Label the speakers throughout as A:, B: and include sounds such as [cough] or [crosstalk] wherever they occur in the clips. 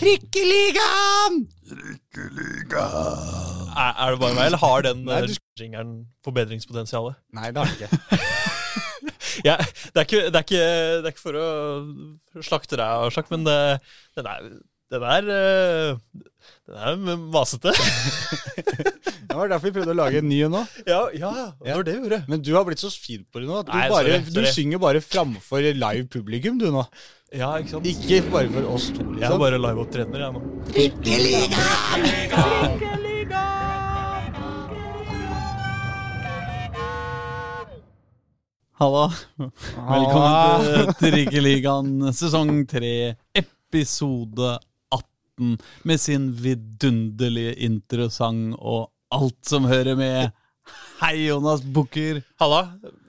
A: Trikkeligaen!
B: Er, er det bare meg, eller har den
A: Nei,
B: eh,
A: du-
B: jingeren forbedringspotensial?
A: Nei, det har den ikke. [laughs]
B: Ja, det, er ikke, det, er ikke, det er ikke for å slakte deg, og slakt, men det, den er, den er eh, Den er masete. [laughs]
A: Det var derfor vi prøvde å lage en ny en nå.
B: Ja, ja, det var det vi gjorde.
A: Men du har blitt så fin på det nå. at Du,
B: Nei,
A: bare,
B: sorry,
A: du synger bare framfor live publikum, du nå.
B: Ja, ikke sant?
A: Ikke bare for oss to,
B: Jeg er
A: liksom.
B: bare liveopptredener, jeg nå.
C: Hallo. Velkommen til Trikkeligaen sesong 3, episode 18, med sin vidunderlige introsang og alt som hører med. Hei, Jonas Bukker.
B: Halla.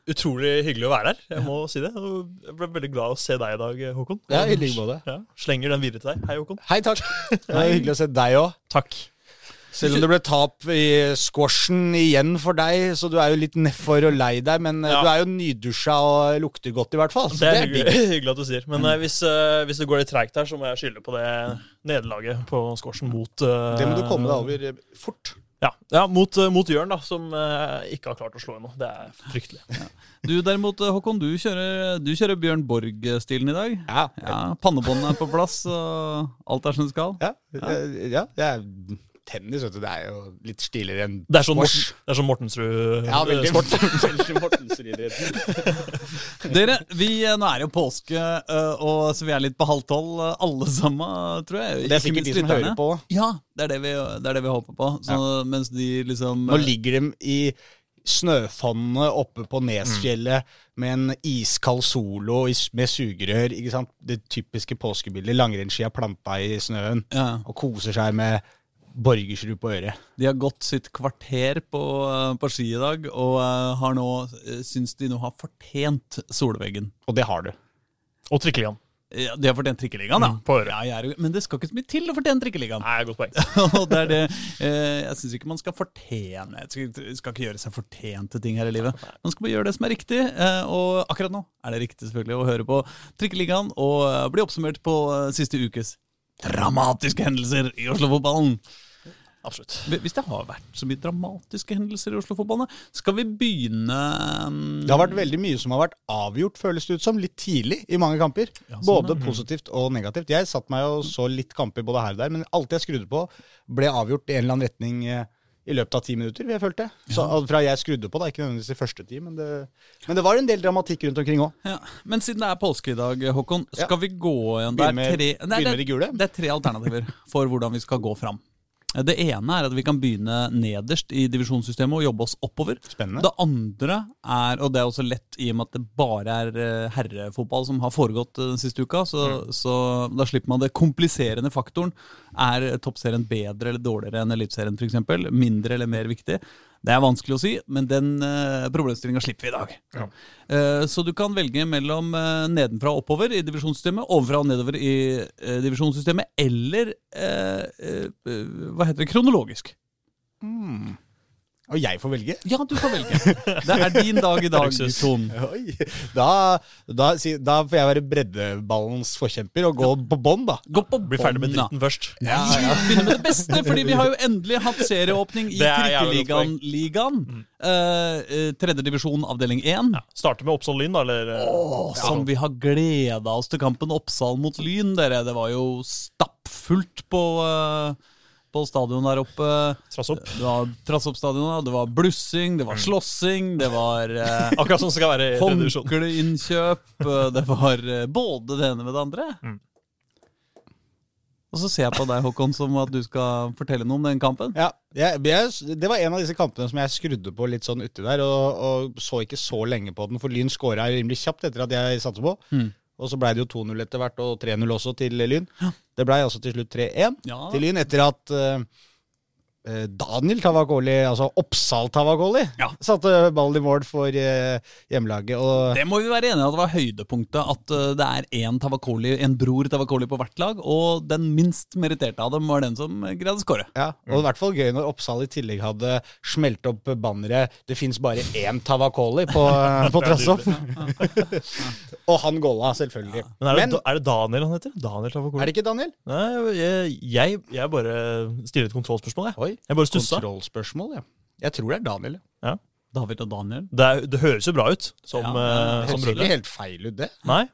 B: Utrolig hyggelig å være her, jeg må si det. Jeg ble veldig glad å se deg i dag, Håkon.
A: Ja, i like måte.
B: Ja, slenger den videre til deg. Hei, Håkon.
A: Hei, takk. [laughs] Det er hyggelig å se deg òg.
B: Takk.
A: Selv om det ble tap i squashen igjen for deg, så du er jo litt nedfor og lei deg, men eh,
B: Ja.
A: du er jo nydusja og lukter godt, i hvert fall.
B: Det er
A: digg.
B: hyggelig, [laughs] hyggelig at du sier. Men eh, hvis, uh, hvis det går litt treigt her, så må jeg skylde på det nederlaget på squashen mot uh,
A: Det må du komme deg over fort.
B: Ja, ja mot, eh, mot Jørn, da, som eh, ikke har klart å slå ennå. Det er fryktelig.
C: Du derimot, Håkon, du kjører, du kjører Bjørn Borg-stilen i dag.
A: Ja.
C: Ja, Pannebåndet er på plass, og alt er som det skal.
A: Ja, eh, ja, er tennis, vet du. Det er jo litt stiligere enn
B: Det er sånn. Morten, det er sånn Mortensrud
A: Ja, veldig veldig [laughs] Mortensrud-idretten.
C: Dere, vi, nå er det jo påske, eh, og så vi er litt på halv tolv, eh, alle sammen, tror jeg.
A: Det er sikkert de som
C: lytterne.
A: hører på.
C: Ja, det er det vi, det er det vi håper på. Så, Mens de liksom
A: Nå ligger de i snøfonnene oppe på Nesfjellet med en iskald solo med sugerør. ikke sant? Det typiske påskebildet. Langrennsskia planta i snøen.
C: ja,
A: Og koser seg med borgersrud på øret.
C: De har gått sitt kvarter på, eh, på ski i dag, og eh, har nå, eh, syns de nå har fortjent solveggen.
A: Og det har du.
B: Og trikkeligaen.
C: Ja, de har fortjent trikkeligaen, da.
B: Mm, på øret.
C: Ja, jeg er, men det skal ikke så mye til å fortjene trikkeligaen.
B: Nei, godt poeng. [laughs]
C: og det er det eh, Jeg syns ikke man skal fortjene skal, skal ikke gjøre seg fortjente ting her i livet. Man skal bare gjøre det som er riktig, eh, og akkurat nå er det riktig selvfølgelig å høre på Trikkeligaen og bli oppsummert på siste ukes dramatiske hendelser i Oslo-fotballen.
B: Absolutt.
C: Hvis det har vært så mye dramatiske hendelser i Oslo-fotballen, skal vi begynne um,
A: Det har vært veldig mye som har vært avgjort, føles det ut som, litt tidlig i mange kamper.
C: Ja, sånn,
A: både
C: ja.
A: positivt og negativt. Jeg satt meg og så litt kamper både her og der, men alt jeg skrudde på, ble avgjort i en eller annen retning eh, i løpet av ti minutter, vil jeg følte. Så, fra jeg skrudde på, da, ikke nødvendigvis i første ti, men det, men det var en del dramatikk rundt omkring òg.
C: ja. Men siden det er påske i dag, Håkon,
A: Ja.
C: skal vi gå igjen Det er tre,
A: med
C: det, det er tre alternativer for hvordan vi skal gå fram. Det ene er at vi kan begynne nederst i divisjonssystemet og jobbe oss oppover.
A: Spennende.
C: Det andre er, og det er også lett i og med at det bare er eh, herrefotball som har foregått eh, den siste uka, så, så da slipper man det. Kompliserende faktoren er toppserien bedre eller dårligere enn eliteserien f.eks. Mindre eller mer viktig. Det er vanskelig å si, men den uh, problemstillinga slipper vi i dag.
B: Ja.
C: Uh, så du kan velge mellom uh, nedenfra og oppover i divisjonssystemet, ovenfra og nedover i uh, divisjonssystemet, eller eh, eh, eh, hva heter det, kronologisk.
A: Og jeg får velge.
C: Ja, du får velge. Det er din dag i dag. Ton.
A: Da, da, da får jeg være breddeballens forkjemper og gå på bånn, da.
C: Gå på
B: Bli ferdig med dritten først.
C: Ja, ja. Begynne med det beste, fordi vi har jo endelig hatt serieåpning i Trikkeligaen. Ligaen. Eh, eh, tredje divisjon, avdeling 1.
B: Ja. Starte med Oppsal Lyn, da, eller?
C: oh, som vi har gleda oss til kampen Oppsal mot Lyn, dere. Det var jo stappfullt på, eh, på stadion der oppe.
B: Trass opp.
C: Det var trass opp stadionet, det var blussing, det var slåssing, det var eh, [laughs]
B: Akkurat som skal være i
C: håndkleinnkjøp, eh, det var eh, både det ene med det andre.
B: Mm.
C: Og så ser jeg på deg, Håkon, som at du skal fortelle noe om den kampen.
A: Ja, jeg, jeg, Det var en av disse kampene som jeg skrudde på litt sånn uti der, og, og så ikke så lenge på den, for Lyn skåra rimelig kjapt etter at jeg satte på.
C: Mm.
A: Og så blei det jo 2-0 etter hvert, og 3-0 også til Lyn. Det blei altså til slutt 3-1
C: Ja,
A: til Lyn etter at eh, Daniel Tavakoli, altså Oppsal Tavakoli,
C: Ja.
A: satte ballen i mål for hjemmelaget. Og
C: Det må vi være enige i at det var høydepunktet. At eh, det er én Tavakoli, en bror Tavakoli på hvert lag, og den minst meritterte av dem var den som eh, greide å skåre.
A: Ja, og i hvert fall gøy når Oppsal i tillegg hadde smelt opp banneret 'Det fins bare én Tavakoli' på, på [laughs] Trassopp. og han golla, selvfølgelig.
B: Men er det,
A: Men
B: er det Daniel han heter? Daniel Tavakoli?
A: er det ikke Daniel?
B: Nei, jeg, jeg, jeg bare stiller et kontrollspørsmål, jeg.
A: Oi,
B: Jeg bare stussa.
A: kontrollspørsmål, ja. Jeg tror det er Daniel. ja.
C: David og Daniel.
B: Det, er, det høres jo bra ut som,
C: Ja,
B: eh,
A: Det høres ikke helt feil ut, det.
B: Nei?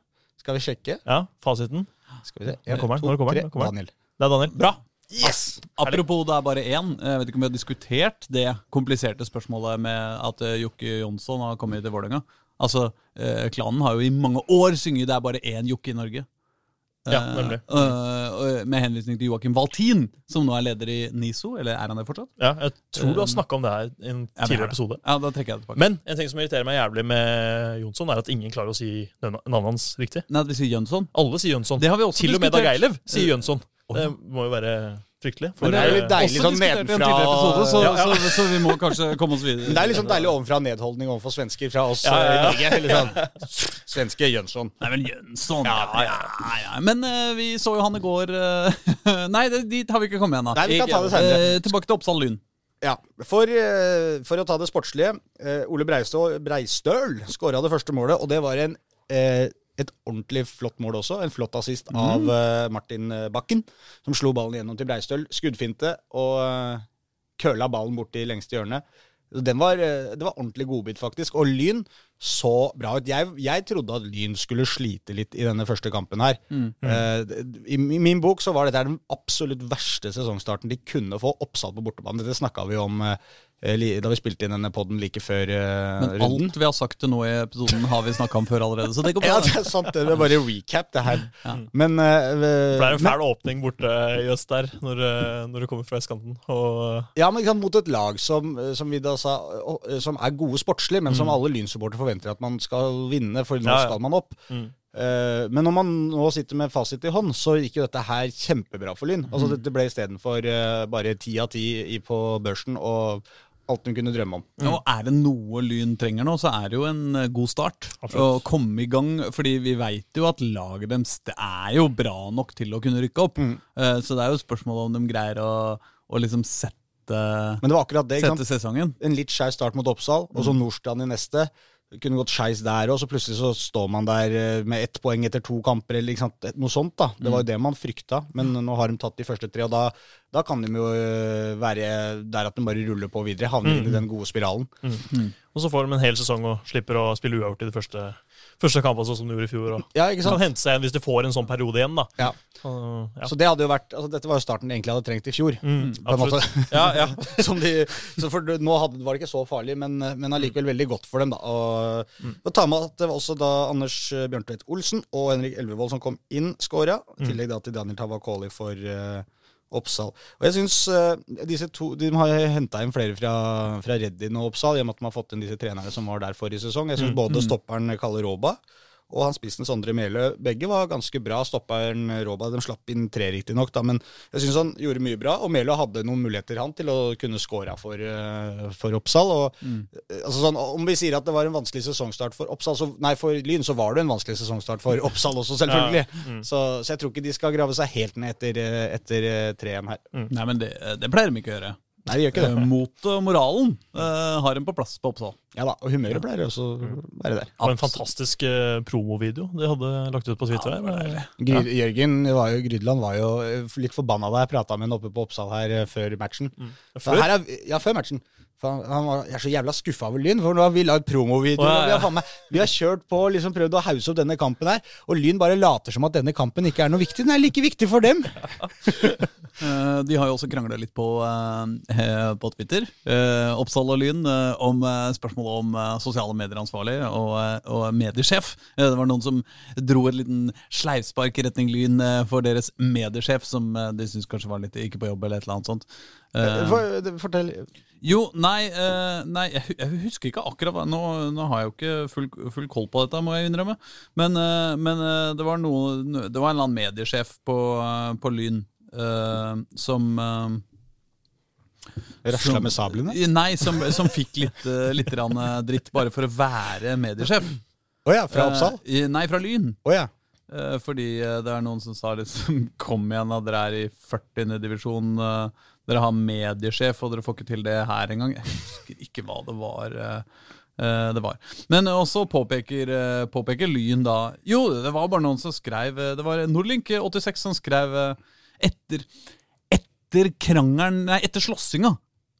A: Skal vi sjekke?
B: Ja, fasiten.
A: Skal vi se.
B: Nå kommer den, nå kommer den, nå kommer den.
A: Daniel.
B: Det er Daniel. Bra!
A: Yes!
C: Apropos det er bare én. Jeg vet ikke om vi har diskutert det kompliserte spørsmålet med at eh, Jokke Jonsson har kommet til Vålerenga. Altså, eh, klanen har jo i mange år synget 'Det er bare én Jokke i Norge'.
B: Ja,
C: Eh,
B: nemlig.
C: eh, med henvisning til Joakim Valtin, som nå er leder i NISO. Eller er han det fortsatt?
B: Ja, jeg tror du har snakka om det her i en tidligere episode.
C: Ja, da trekker jeg det tilbake.
B: Men en ting som irriterer meg jævlig med Jonsson, er at ingen klarer å si navnet hans riktig.
C: Nei, vi sier Jønsson.
B: Alle sier Jønsson.
C: Det har vi også
B: Til og med Dag. Eilev sier Jønsson. Det må jo være fryktelig.
A: Men det er jo litt deilig sånn nedenfra
C: episode, så,
B: Ja, ja.
C: Så, så vi må kanskje komme oss videre.
A: Men det er litt sånn deilig ovenfra nedholdning overfor svensker fra oss
B: Ja, ja, ja.
A: eh, i Norge. Eller sånn. Svenske Jønsson.
C: Nei, men Jønsson ja, ja, ja. Men uh, vi så jo han i går uh, [laughs] Nei, det, dit har vi ikke kommet ennå.
A: Nei, vi kan ta det senere.
C: Eh, tilbake til Oppsal Lyn.
A: Ja, for, for å ta det sportslige. Ole Breistøl, Breistøl skåra det første målet, og det var en, et ordentlig flott mål også. En flott assist av eh, Martin eh, Bakken, som slo ballen gjennom til Breistøl. Skuddfinte og eh, køla ballen bort i lengste hjørne. Den var, det var ordentlig godbit, faktisk. Og Lyn så bra ut. Jeg, jeg trodde at Lyn skulle slite litt i denne første kampen her. Eh, I, I min bok så var dette den absolutt verste sesongstarten de kunne få. Oppsal på bortebane. Dette snakka vi om uh, da vi spilte inn denne poden like før uh,
C: Men
A: runden.
C: alt vi har sagt til nå i episoden, har vi snakka om før allerede. Så det går [laughs] bra.
A: Ja, det er sant. Det er bare recap, det her. Men, eh,
B: det er en
A: men
B: fæl åpning borte i øst der, når, når du kommer fra østkanten. Og
A: Ja, men mot et lag som, som vi da sa Som er gode sportslig, men som alle Lyn-supportere forventer at man skal vinne, for nå
B: Mm. Ja, ja.
A: skal man opp.
B: Mm.
A: Uh, men når man nå sitter med fasit i hånd, så gikk jo dette her kjempebra for Lyn.
B: Mm.
A: Altså Dette ble istedenfor uh, bare ti av ti på børsen og alt hun kunne drømme om.
C: Og er det noe Lyn trenger nå, så er det jo en eh, god start.
B: Absolutt.
C: Å komme i gang, fordi vi veit jo at laget deres det er jo bra nok til å kunne rykke opp. Eh, Så det er jo spørsmålet om de greier å, å liksom sette,
A: Men det var akkurat det.
C: sette sesongen.
A: En litt skeiv start mot Oppsal, og så Nordstrand i neste. Det kunne gått skeis der òg, så plutselig så står man der eh, med ett poeng etter to kamper. eller ikke sant? Noe sånt da. Det var jo det man frykta, men nå har de tatt de første tre, og da, da kan de jo eh, være der at de bare ruller på videre. Havner inn i den gode spiralen.
B: Og så får de en hel sesong og slipper å spille uavgjort i det første, første kamp, sånn som du gjorde i fjor. Og
A: Ja,
B: kan hente seg igjen hvis du får en sånn periode igjen, da.
A: Ja.
B: Så, ja.
A: Så det hadde jo vært, altså Dette var jo starten egentlig hadde trengt i fjor.
B: Mm,
A: på en måte. [laughs]
B: Ja, ja. [laughs]
A: Som de, så for Nå hadde, var det ikke så farlig, men, men allikevel veldig godt for dem. da. Og, og ta med at Det var også da Anders Bjørntvedt Olsen og Henrik Elvevold som kom inn, skåra. I tillegg da til Daniel Tavakoli for eh, Oppsal. Og jeg synes uh, disse to, De har henta inn flere fra, fra Reddin og Oppsal, i og med at de har fått inn disse trenerne som var der forrige sesong. Jeg syns både stopperen Kalle Råba og han spissen Sondre Melø, begge var ganske bra. Stopperen Råba de slapp inn tre, riktignok, men jeg syns han gjorde mye bra. Og Melø hadde noen muligheter han til å kunne scora for, eh, for Oppsal. Og, mm. altså sånn, om vi sier at det var en vanskelig sesongstart for Oppsal, så, nei, for Lyn, så var det en vanskelig sesongstart for Oppsal også, [laughs] selvfølgelig. Så, så jeg tror ikke de skal grave seg helt ned etter, eh, etter eh, treen her.
C: Nei, men det, det pleier de ikke å gjøre.
A: Nei, de gjør ikke
C: Eh,
A: det.
C: Motet og moralen eh, har en på plass på Oppsal.
A: Ja da, Og humøret pleier også å være der.
B: Og en fantastisk eh, promovideo de hadde lagt ut på Twitter. her.
A: Gry, Jørgen var jo, Grydland var jo eh, litt forbanna da jeg prata med han oppe på Oppsal her eh, før matchen. Så
B: Før?
A: Her er, ja, før matchen. Han, han var, jeg er så jævla skuffa over Lyn, for nå har vi lagd promovideo.
B: Oh, ja,
A: ja. Vi, har vi har kjørt på og liksom prøvd å hause opp denne kampen her, og Lyn bare later som at denne kampen ikke er noe viktig. Den er like viktig for dem!
C: uh, [laughs] de har jo også krangla litt på, uh, på Twitter, uh, Oppsal og Lyn, om spørsmålet om sosiale medier-ansvarlig og, og mediesjef. Det var noen som dro et liten sleivspark i retning Lyn for deres mediesjef, som de syntes kanskje var litt ikke på jobb, eller et eller annet sånt. Eh,
A: For, det- fortell.
C: Jo, nei, eh, nei jeg, husker ikke akkurat nå, nå har jeg jo ikke full, full koll på dette, må jeg innrømme. Men, eh, men eh, det, var noe, det var en eller annen mediesjef på, eh, på Lyn eh, som eh,
A: Rasla med sablene?
C: Nei, som, som fikk litt, litt dritt bare for å være mediesjef.
A: Å ja, fra Oppsal?
C: Nei, fra Lyn.
A: Oh ja.
C: Fordi det er noen som sa liksom Kom igjen, da, dere er i 40. divisjon. eh, dere har mediesjef, og dere får ikke til det her engang. Jeg husker ikke hva det var. eh, eh, det var. Men også påpeker, eh, påpeker Lyn da Jo, det var bare noen som skrev Det var Nordlink86 som skrev etter, etter krangelen Nei, etter slåssinga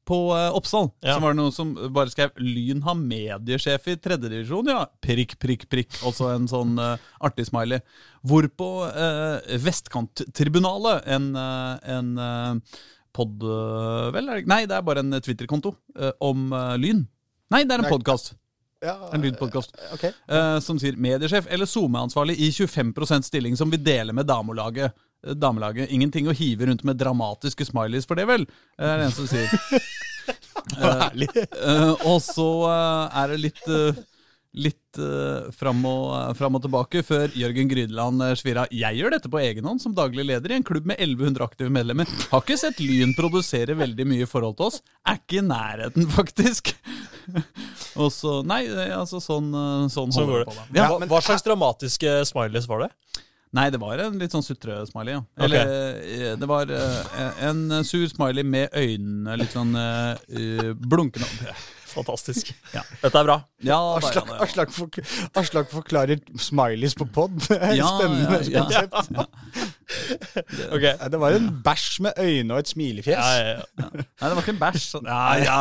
C: på Oppsal.
B: Ja.
C: Så var det noen som bare skrev 'Lyn har mediesjef i tredjedivisjon', ja. Prikk, prikk, prikk. Altså en sånn uh, artig smiley. Hvorpå uh, Vestkanttribunalet, en, uh, en uh, pod... eh, vel, nei, det er bare en Twitter-konto eh, om eh, Lyn. Nei, det er en podkast.
A: ja
C: En lydpodkast. Okay. Som sier mediesjef eller SoMe-ansvarlig i 25% stilling som vi deler med damelaget. Damelaget. Ingenting å hive rundt med dramatiske smileys for det, vel? Eh, er det en som sier. [laughs]
A: Herlig.
C: Og så er det litt Litt uh, fram, og, eh, fram og tilbake før Jørgen Grydeland svira svir av. Jeg gjør dette på egen hånd som daglig leder i en klubb med 1100 aktive medlemmer. Har ikke sett Lyn produsere veldig mye i forhold til oss. Er ikke i nærheten, [laughs] faktisk. og så Nei, eh, altså sånn, sånn
B: Sånn
C: holder det på. Da. Ja,
B: hva, hva slags dramatiske smileys var det?
C: Nei, det var en litt sånn sutre-smiley, ja. Eller okay. det var eh, en sur smiley med øynene litt sånn uh, eh, blunkende
B: Fantastisk. [laughs]
C: Ja.
B: Dette er bra.
C: Ja,
A: Aslak, Aslak, fork Aslak forklarer smileys på pod. [laughs]
C: Ja,
A: spennende.
C: ja, ja.
A: konsept. [laughs]
B: Ok.
A: okay. Det var en bæsj med øyne og et smilefjes.
B: Ja, ja, ja.
C: Nei, det var ikke en bæsj. så- Ja, ja.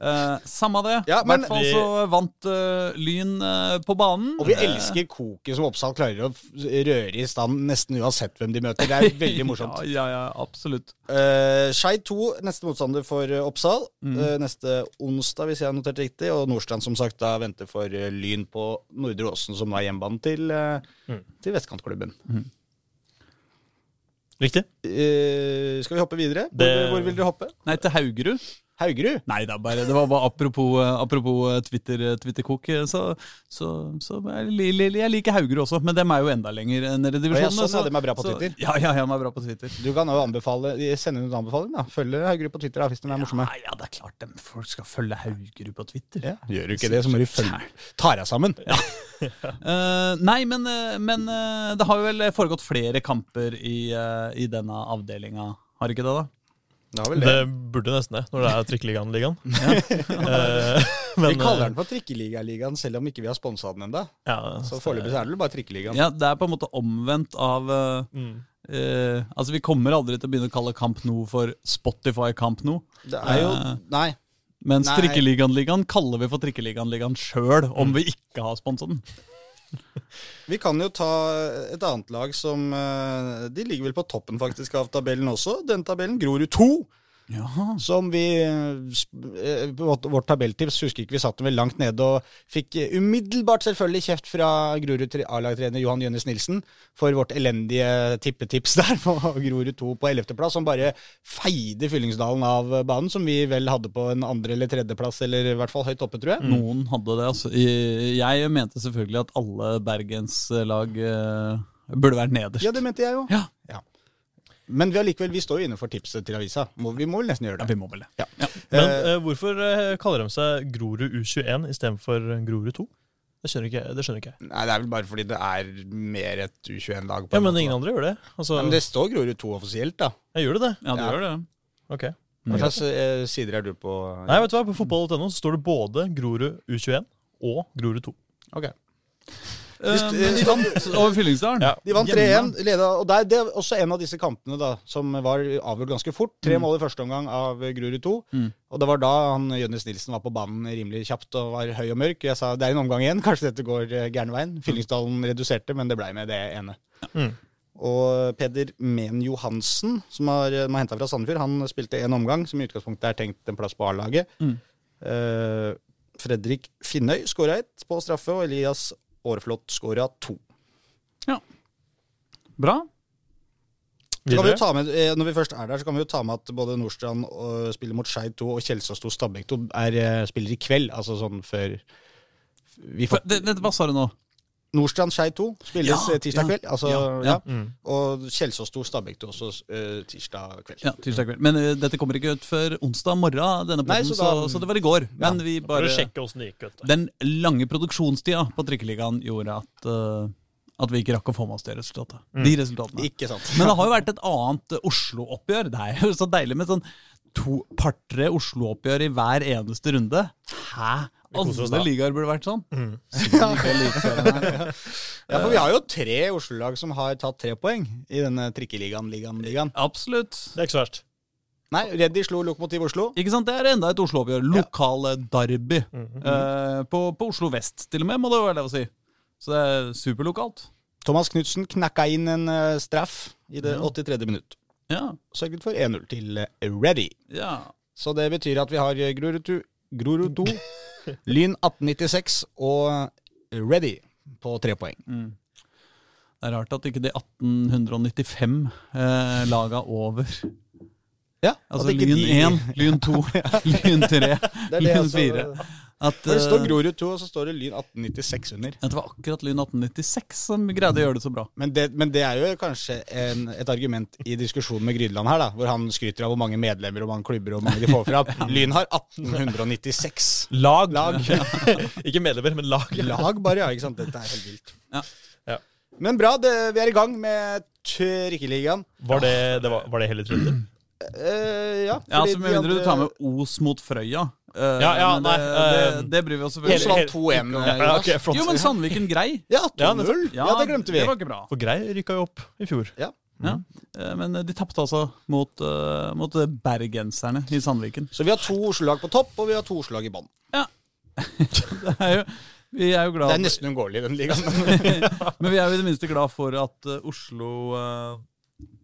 C: Uh, samme det. I
A: Ja,
C: hvert fall så vant uh, Lyn uh, på banen.
A: Og vi elsker koket som Oppsal klarer å røre i stand nesten uansett hvem de møter. Det er [laughs] veldig morsomt.
C: Ja, ja, ja, absolutt.
A: Uh, Skeid 2, neste motstander for Oppsal.
C: Mm.
A: Neste onsdag, hvis jeg har notert riktig. Og Nordstrand som sagt da venter for Lyn på Nordre Åsen, som var hjemmebanen til,
B: Mm.
A: til vestkantklubben.
B: Riktig.
A: Eh, skal vi hoppe videre? Hvor,
B: Det-
A: hvor vil dere hoppe?
C: Nei, til Haugerud.
A: Haugerud?
C: Nei da, bare, det var bare apropos, eh, apropos eh, Twitter, eh, Twitter-kok. Så, så, så jeg, li- li- jeg liker Haugerud også, men dem er jo enda lenger nede i
A: divisjonen. ja, sånn, ja, dem er bra på
C: så-
A: Twitter.
C: Ja, ja, ja, de er bra på Twitter.
A: Du kan jo anbefale, sende en anbefaling. da Følge Haugerud på Twitter da, hvis de er morsomme.
C: Ja, ja, det er klart dem, folk skal følge Haugerud på Twitter.
A: Ja, gjør du ikke det, så må du følge Ta deg sammen. [laughs]
C: Eh, nei, men, men uh, det har jo vel foregått flere kamper i, uh, i denne avdelinga, har ikke det? da?
A: Det
B: Det
A: det.
B: burde nesten det, når det er Trikkeligaen-ligaen. [laughs] [laughs] Eh,
A: Vi kaller den for Trikkeligaligaen, selv om ikke vi har sponsa den ennå.
B: ja,
A: Så foreløpig er det bare Trikkeligaen.
C: Ja, Det er på en måte omvendt av eh,
B: Mm.
C: eh, Altså, Vi kommer aldri til å begynne å kalle Kamp No for Spotify Kamp No.
A: Det er jo
C: Eh,
A: Nei.
C: Mens. Trikkeligaen-ligaen kaller vi for Trikkeligaen-ligaen sjøl, om vi ikke har sponsa den.
A: Vi kan jo ta et annet lag som eh, De ligger vel på toppen faktisk av tabellen også. Den tabellen, Grorud 2.
C: Ja,
A: Som vi eh, eh, på vårt, tabelltips husker ikke vi satt dem vel langt nede og fikk eh, umiddelbart selvfølgelig kjeft fra Grorud A-lagtrener Johan Jønnes Nilsen for vårt elendige tippetips [laughs] der på Grorud 2 på 11.-plass, som bare feide Fyllingsdalen av banen, som vi vel hadde på en andre- eller tredjeplass, eller i hvert fall høyt oppe, tror jeg.
C: Noen hadde det. altså. Jeg mente selvfølgelig at alle Bergens lag burde vært nederst.
A: Ja, det mente jeg jo.
C: Ja.
A: Men vi, allikevel, vi står jo innenfor tipset til avisa. Vi må vel nesten gjøre det.
C: Ja, vi må vel det.
A: Ja.
B: Men
A: Eh,
B: eh, hvorfor eh, kaller de seg Grorud U21 istedenfor Grorud 2? Det skjønner ikke, det skjønner ikke jeg.
A: Nei, Det er vel bare fordi det er mer et U21-lag.
B: Ja, Men
A: måte,
B: ingen
A: da.
B: andre gjør det. Altså,
A: Nei, men det står Grorud 2 offisielt, da.
B: jeg gjør det det?
C: Ja, det
A: Ja.
C: gjør det.
B: Ok.
A: Hva slags eh, sider er du på?
B: Nei, vet du hva, På fotball.no står det både Grorud U21 og Grorud 2.
A: Ok.
C: Eh, men de vant over Fyllingsdalen.
B: Ja.
A: De vant 3-1, leda, og det er, det er også en av disse kampene da, som var avgjort ganske fort. Tre mål i første omgang av Grurud 2.
C: Mm.
A: Og det var da han Jønnes Nilsen var på banen rimelig kjapt og var høy og mørk. Jeg sa det er en omgang igjen, kanskje dette går eh, gærne veien. Fyllingsdalen reduserte, men det blei med det ene.
B: Mm.
A: Og Peder Men Johansen, som har, de har henta fra Sandefjord, han spilte en omgang, som i utgangspunktet er tenkt en plass på A-laget.
C: Mm.
A: Uh, Fredrik Finnøy skåra ett på straffe, og Elias Aarflot skåra to.
C: Bra.
A: Så kan vi jo ta med, eh, når vi først er der, så kan vi jo ta med at både Nordstrand og spiller mot Skeid 2 og Kjelsås 2 Stabæk 2 er, eh, spiller i kveld. Altså sånn før vi får,
C: hva sa du nå?
A: Nordstrand Skei 2 spilles
C: Ja,
A: eh, tirsdag kveld. Altså,
C: ja,
A: ja,
C: ja.
B: Mm.
A: Og Kjelsås 2 Stabæk 2 også eh, tirsdag kveld.
C: Ja, tirsdag kveld. Men uh, dette kommer ikke ut før onsdag morgen, denne
A: Nei, så
C: så,
A: da-
C: så, det var i går. Men vi
B: For å
C: bare
B: sjekke det gikk. ut.
C: Den lange produksjonstida på Trikkeligaen gjorde at, uh, at vi ikke rakk å få med oss det resultatet. De resultatene.
A: Ikke sant?
C: Men det har jo vært et annet Oslo-oppgjør. Det er jo så deilig med sånn to par-tre Oslo-oppgjør i hver eneste runde. Hæ? Alle ligaer burde vært sånn.
B: Mm. [laughs]
A: Ja, for vi har jo tre Oslo-lag som har tatt tre poeng i denne trikkeligaen, ligaen, ligaen.
C: Absolutt.
B: Det er ikke så verst.
A: Nei, Reddy slo Lokomotiv Oslo.
C: Ikke sant? Det er enda et Oslo-oppgjør. Lokale derby. Eh, på, på Oslo vest, til og med, må det være lov å si. Så det er superlokalt.
A: Thomas Knutsen knakka inn en eh, straff i det 83. minutt.
C: Ja.
A: Sørget for 1-0 til Ready.
C: Ja.
A: Så det betyr at vi har eh, Grorud 2, Lyn 1896 og Ready på tre poeng.
C: Det er rart at ikke de 1895 eh, laga over
A: Ja,
C: Altså Lyn
A: de-
C: 1, Lyn 2, [laughs] Lyn 3,
A: Det er
C: Lyn
A: altså.
C: 4. At,
A: For det står
C: eh,
A: Grorud 2, og så står det Lyn 1896 under.
C: det var akkurat Lyn 1896 som greide å gjøre det så bra.
A: Men det, men det er jo kanskje en, et argument i diskusjonen med Grydeland her, da, hvor han skryter av hvor mange medlemmer og mange klubber og mange de får fra. [laughs] Lyn har 1896
B: Lag.
A: lag. [laughs] [laughs]
B: ikke medlemmer, men lag.
A: Lag bare, ja. ikke sant? Dette er helt vilt.
C: Ja.
B: Ja.
A: Men bra, det, vi er i gang med Trikkeligaen.
B: Var det, det var, var det hele trunden?
A: Uh, ja,
C: Ja,
A: så
C: altså Med mindre du tar med Os mot Frøya. Eh,
B: Ja, ja, nei,
C: det,
B: eh,
C: det, det bryr vi oss
A: Os
C: selvfølgelig
A: vant 2-1.
B: Ja,
A: eh,
B: ja,
A: Jonas.
B: ok, flott.
C: Jo, men Sandviken grei.
A: Ja,
B: Ja,
A: 2-0. Ja, det glemte vi.
C: Det var ikke bra.
B: For Grei rykka jo opp i fjor.
A: Ja.
C: Ja. Eh, Men de tapte altså mot, uh, mot bergenserne i Sandviken.
A: Så vi har to Oslo-lag på topp, og vi har to Oslo-lag i bånn. [laughs]
C: Det er jo, vi er jo glad
A: Det er nesten uunngåelig, den ligaen. [laughs]
C: Men vi er jo i det minste glad for at eh, Oslo eh,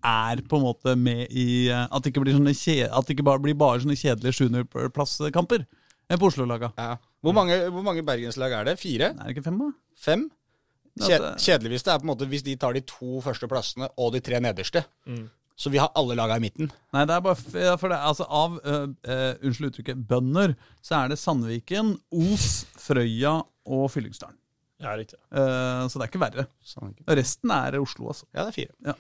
C: er på en måte med i eh, At det ikke blir, sånne kje, at det ikke bare blir bare sånne kjedelige sjuendeplasskamper eh, på Oslo-laga.
A: ja. hvor, mange, hvor mange bergenslag er det? Fire?
C: Er det ikke fem, da?
A: Fem?
C: Kjedelig
A: hvis
C: det-
A: er på en måte hvis de tar de to første plassene og de tre nederste. Så vi har alle laga i midten.
C: Nei, det er bare f ja, for det, altså Av uh, uh, unnskyld uttrykket bønder, så er det Sandviken, Os, Frøya og Fyllingsdalen.
B: Ja, riktig.
C: Eh, så det er ikke verre. Resten er Oslo, altså.
A: Ja, det er fire.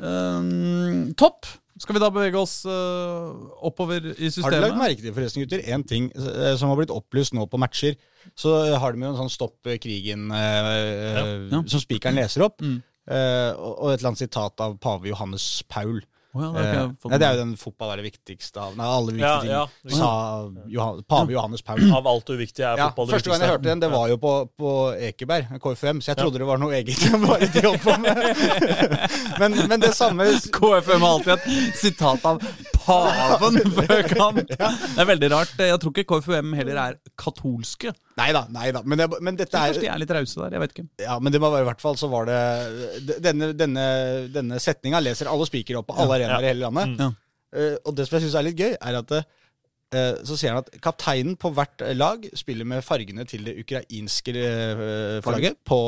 C: Eh, topp! Skal vi da bevege oss uh, oppover i systemet?
A: Har du lagt merke til forresten, gutter, en ting eh, som har blitt opplyst nå på matcher? Så har de jo en sånn Stopp krigen uh,
C: Ja.
A: som spikeren leser opp.
C: Mm.
A: eh, og og et eller annet sitat av pave Johannes Paul.
C: Å ja, det
A: Eh, nei, det er jo den fotball er det viktigste av Nei, alle
B: Ja,
A: viktige
B: ja.
A: ting. Sa Johan, pave Johannes Paul.
B: Av alt uviktig er
A: Ja,
B: fotball det
A: Første gang jeg hørte den, det var jo på, på Ekeberg, KFM, så jeg trodde det var noe eget. bare de holdt på med. [laughs] men, men det samme
C: KFM har alltid et sitat av paven før kamp. Det er veldig rart. Jeg tror ikke KFUM heller er katolske.
A: Nei da, nei da. Men, det, men dette
C: Kanskje de
A: er
C: er litt rause der. Jeg vet ikke.
A: Ja, men det var i hvert fall så var det Denne, denne, denne setninga leser alle spikere opp på alle arenaer i hele landet.
C: Mm.
A: Eh, og det som jeg syns er litt gøy, er at eh, så sier han at kapteinen på hvert lag spiller med fargene til det ukrainske eh, flagget på,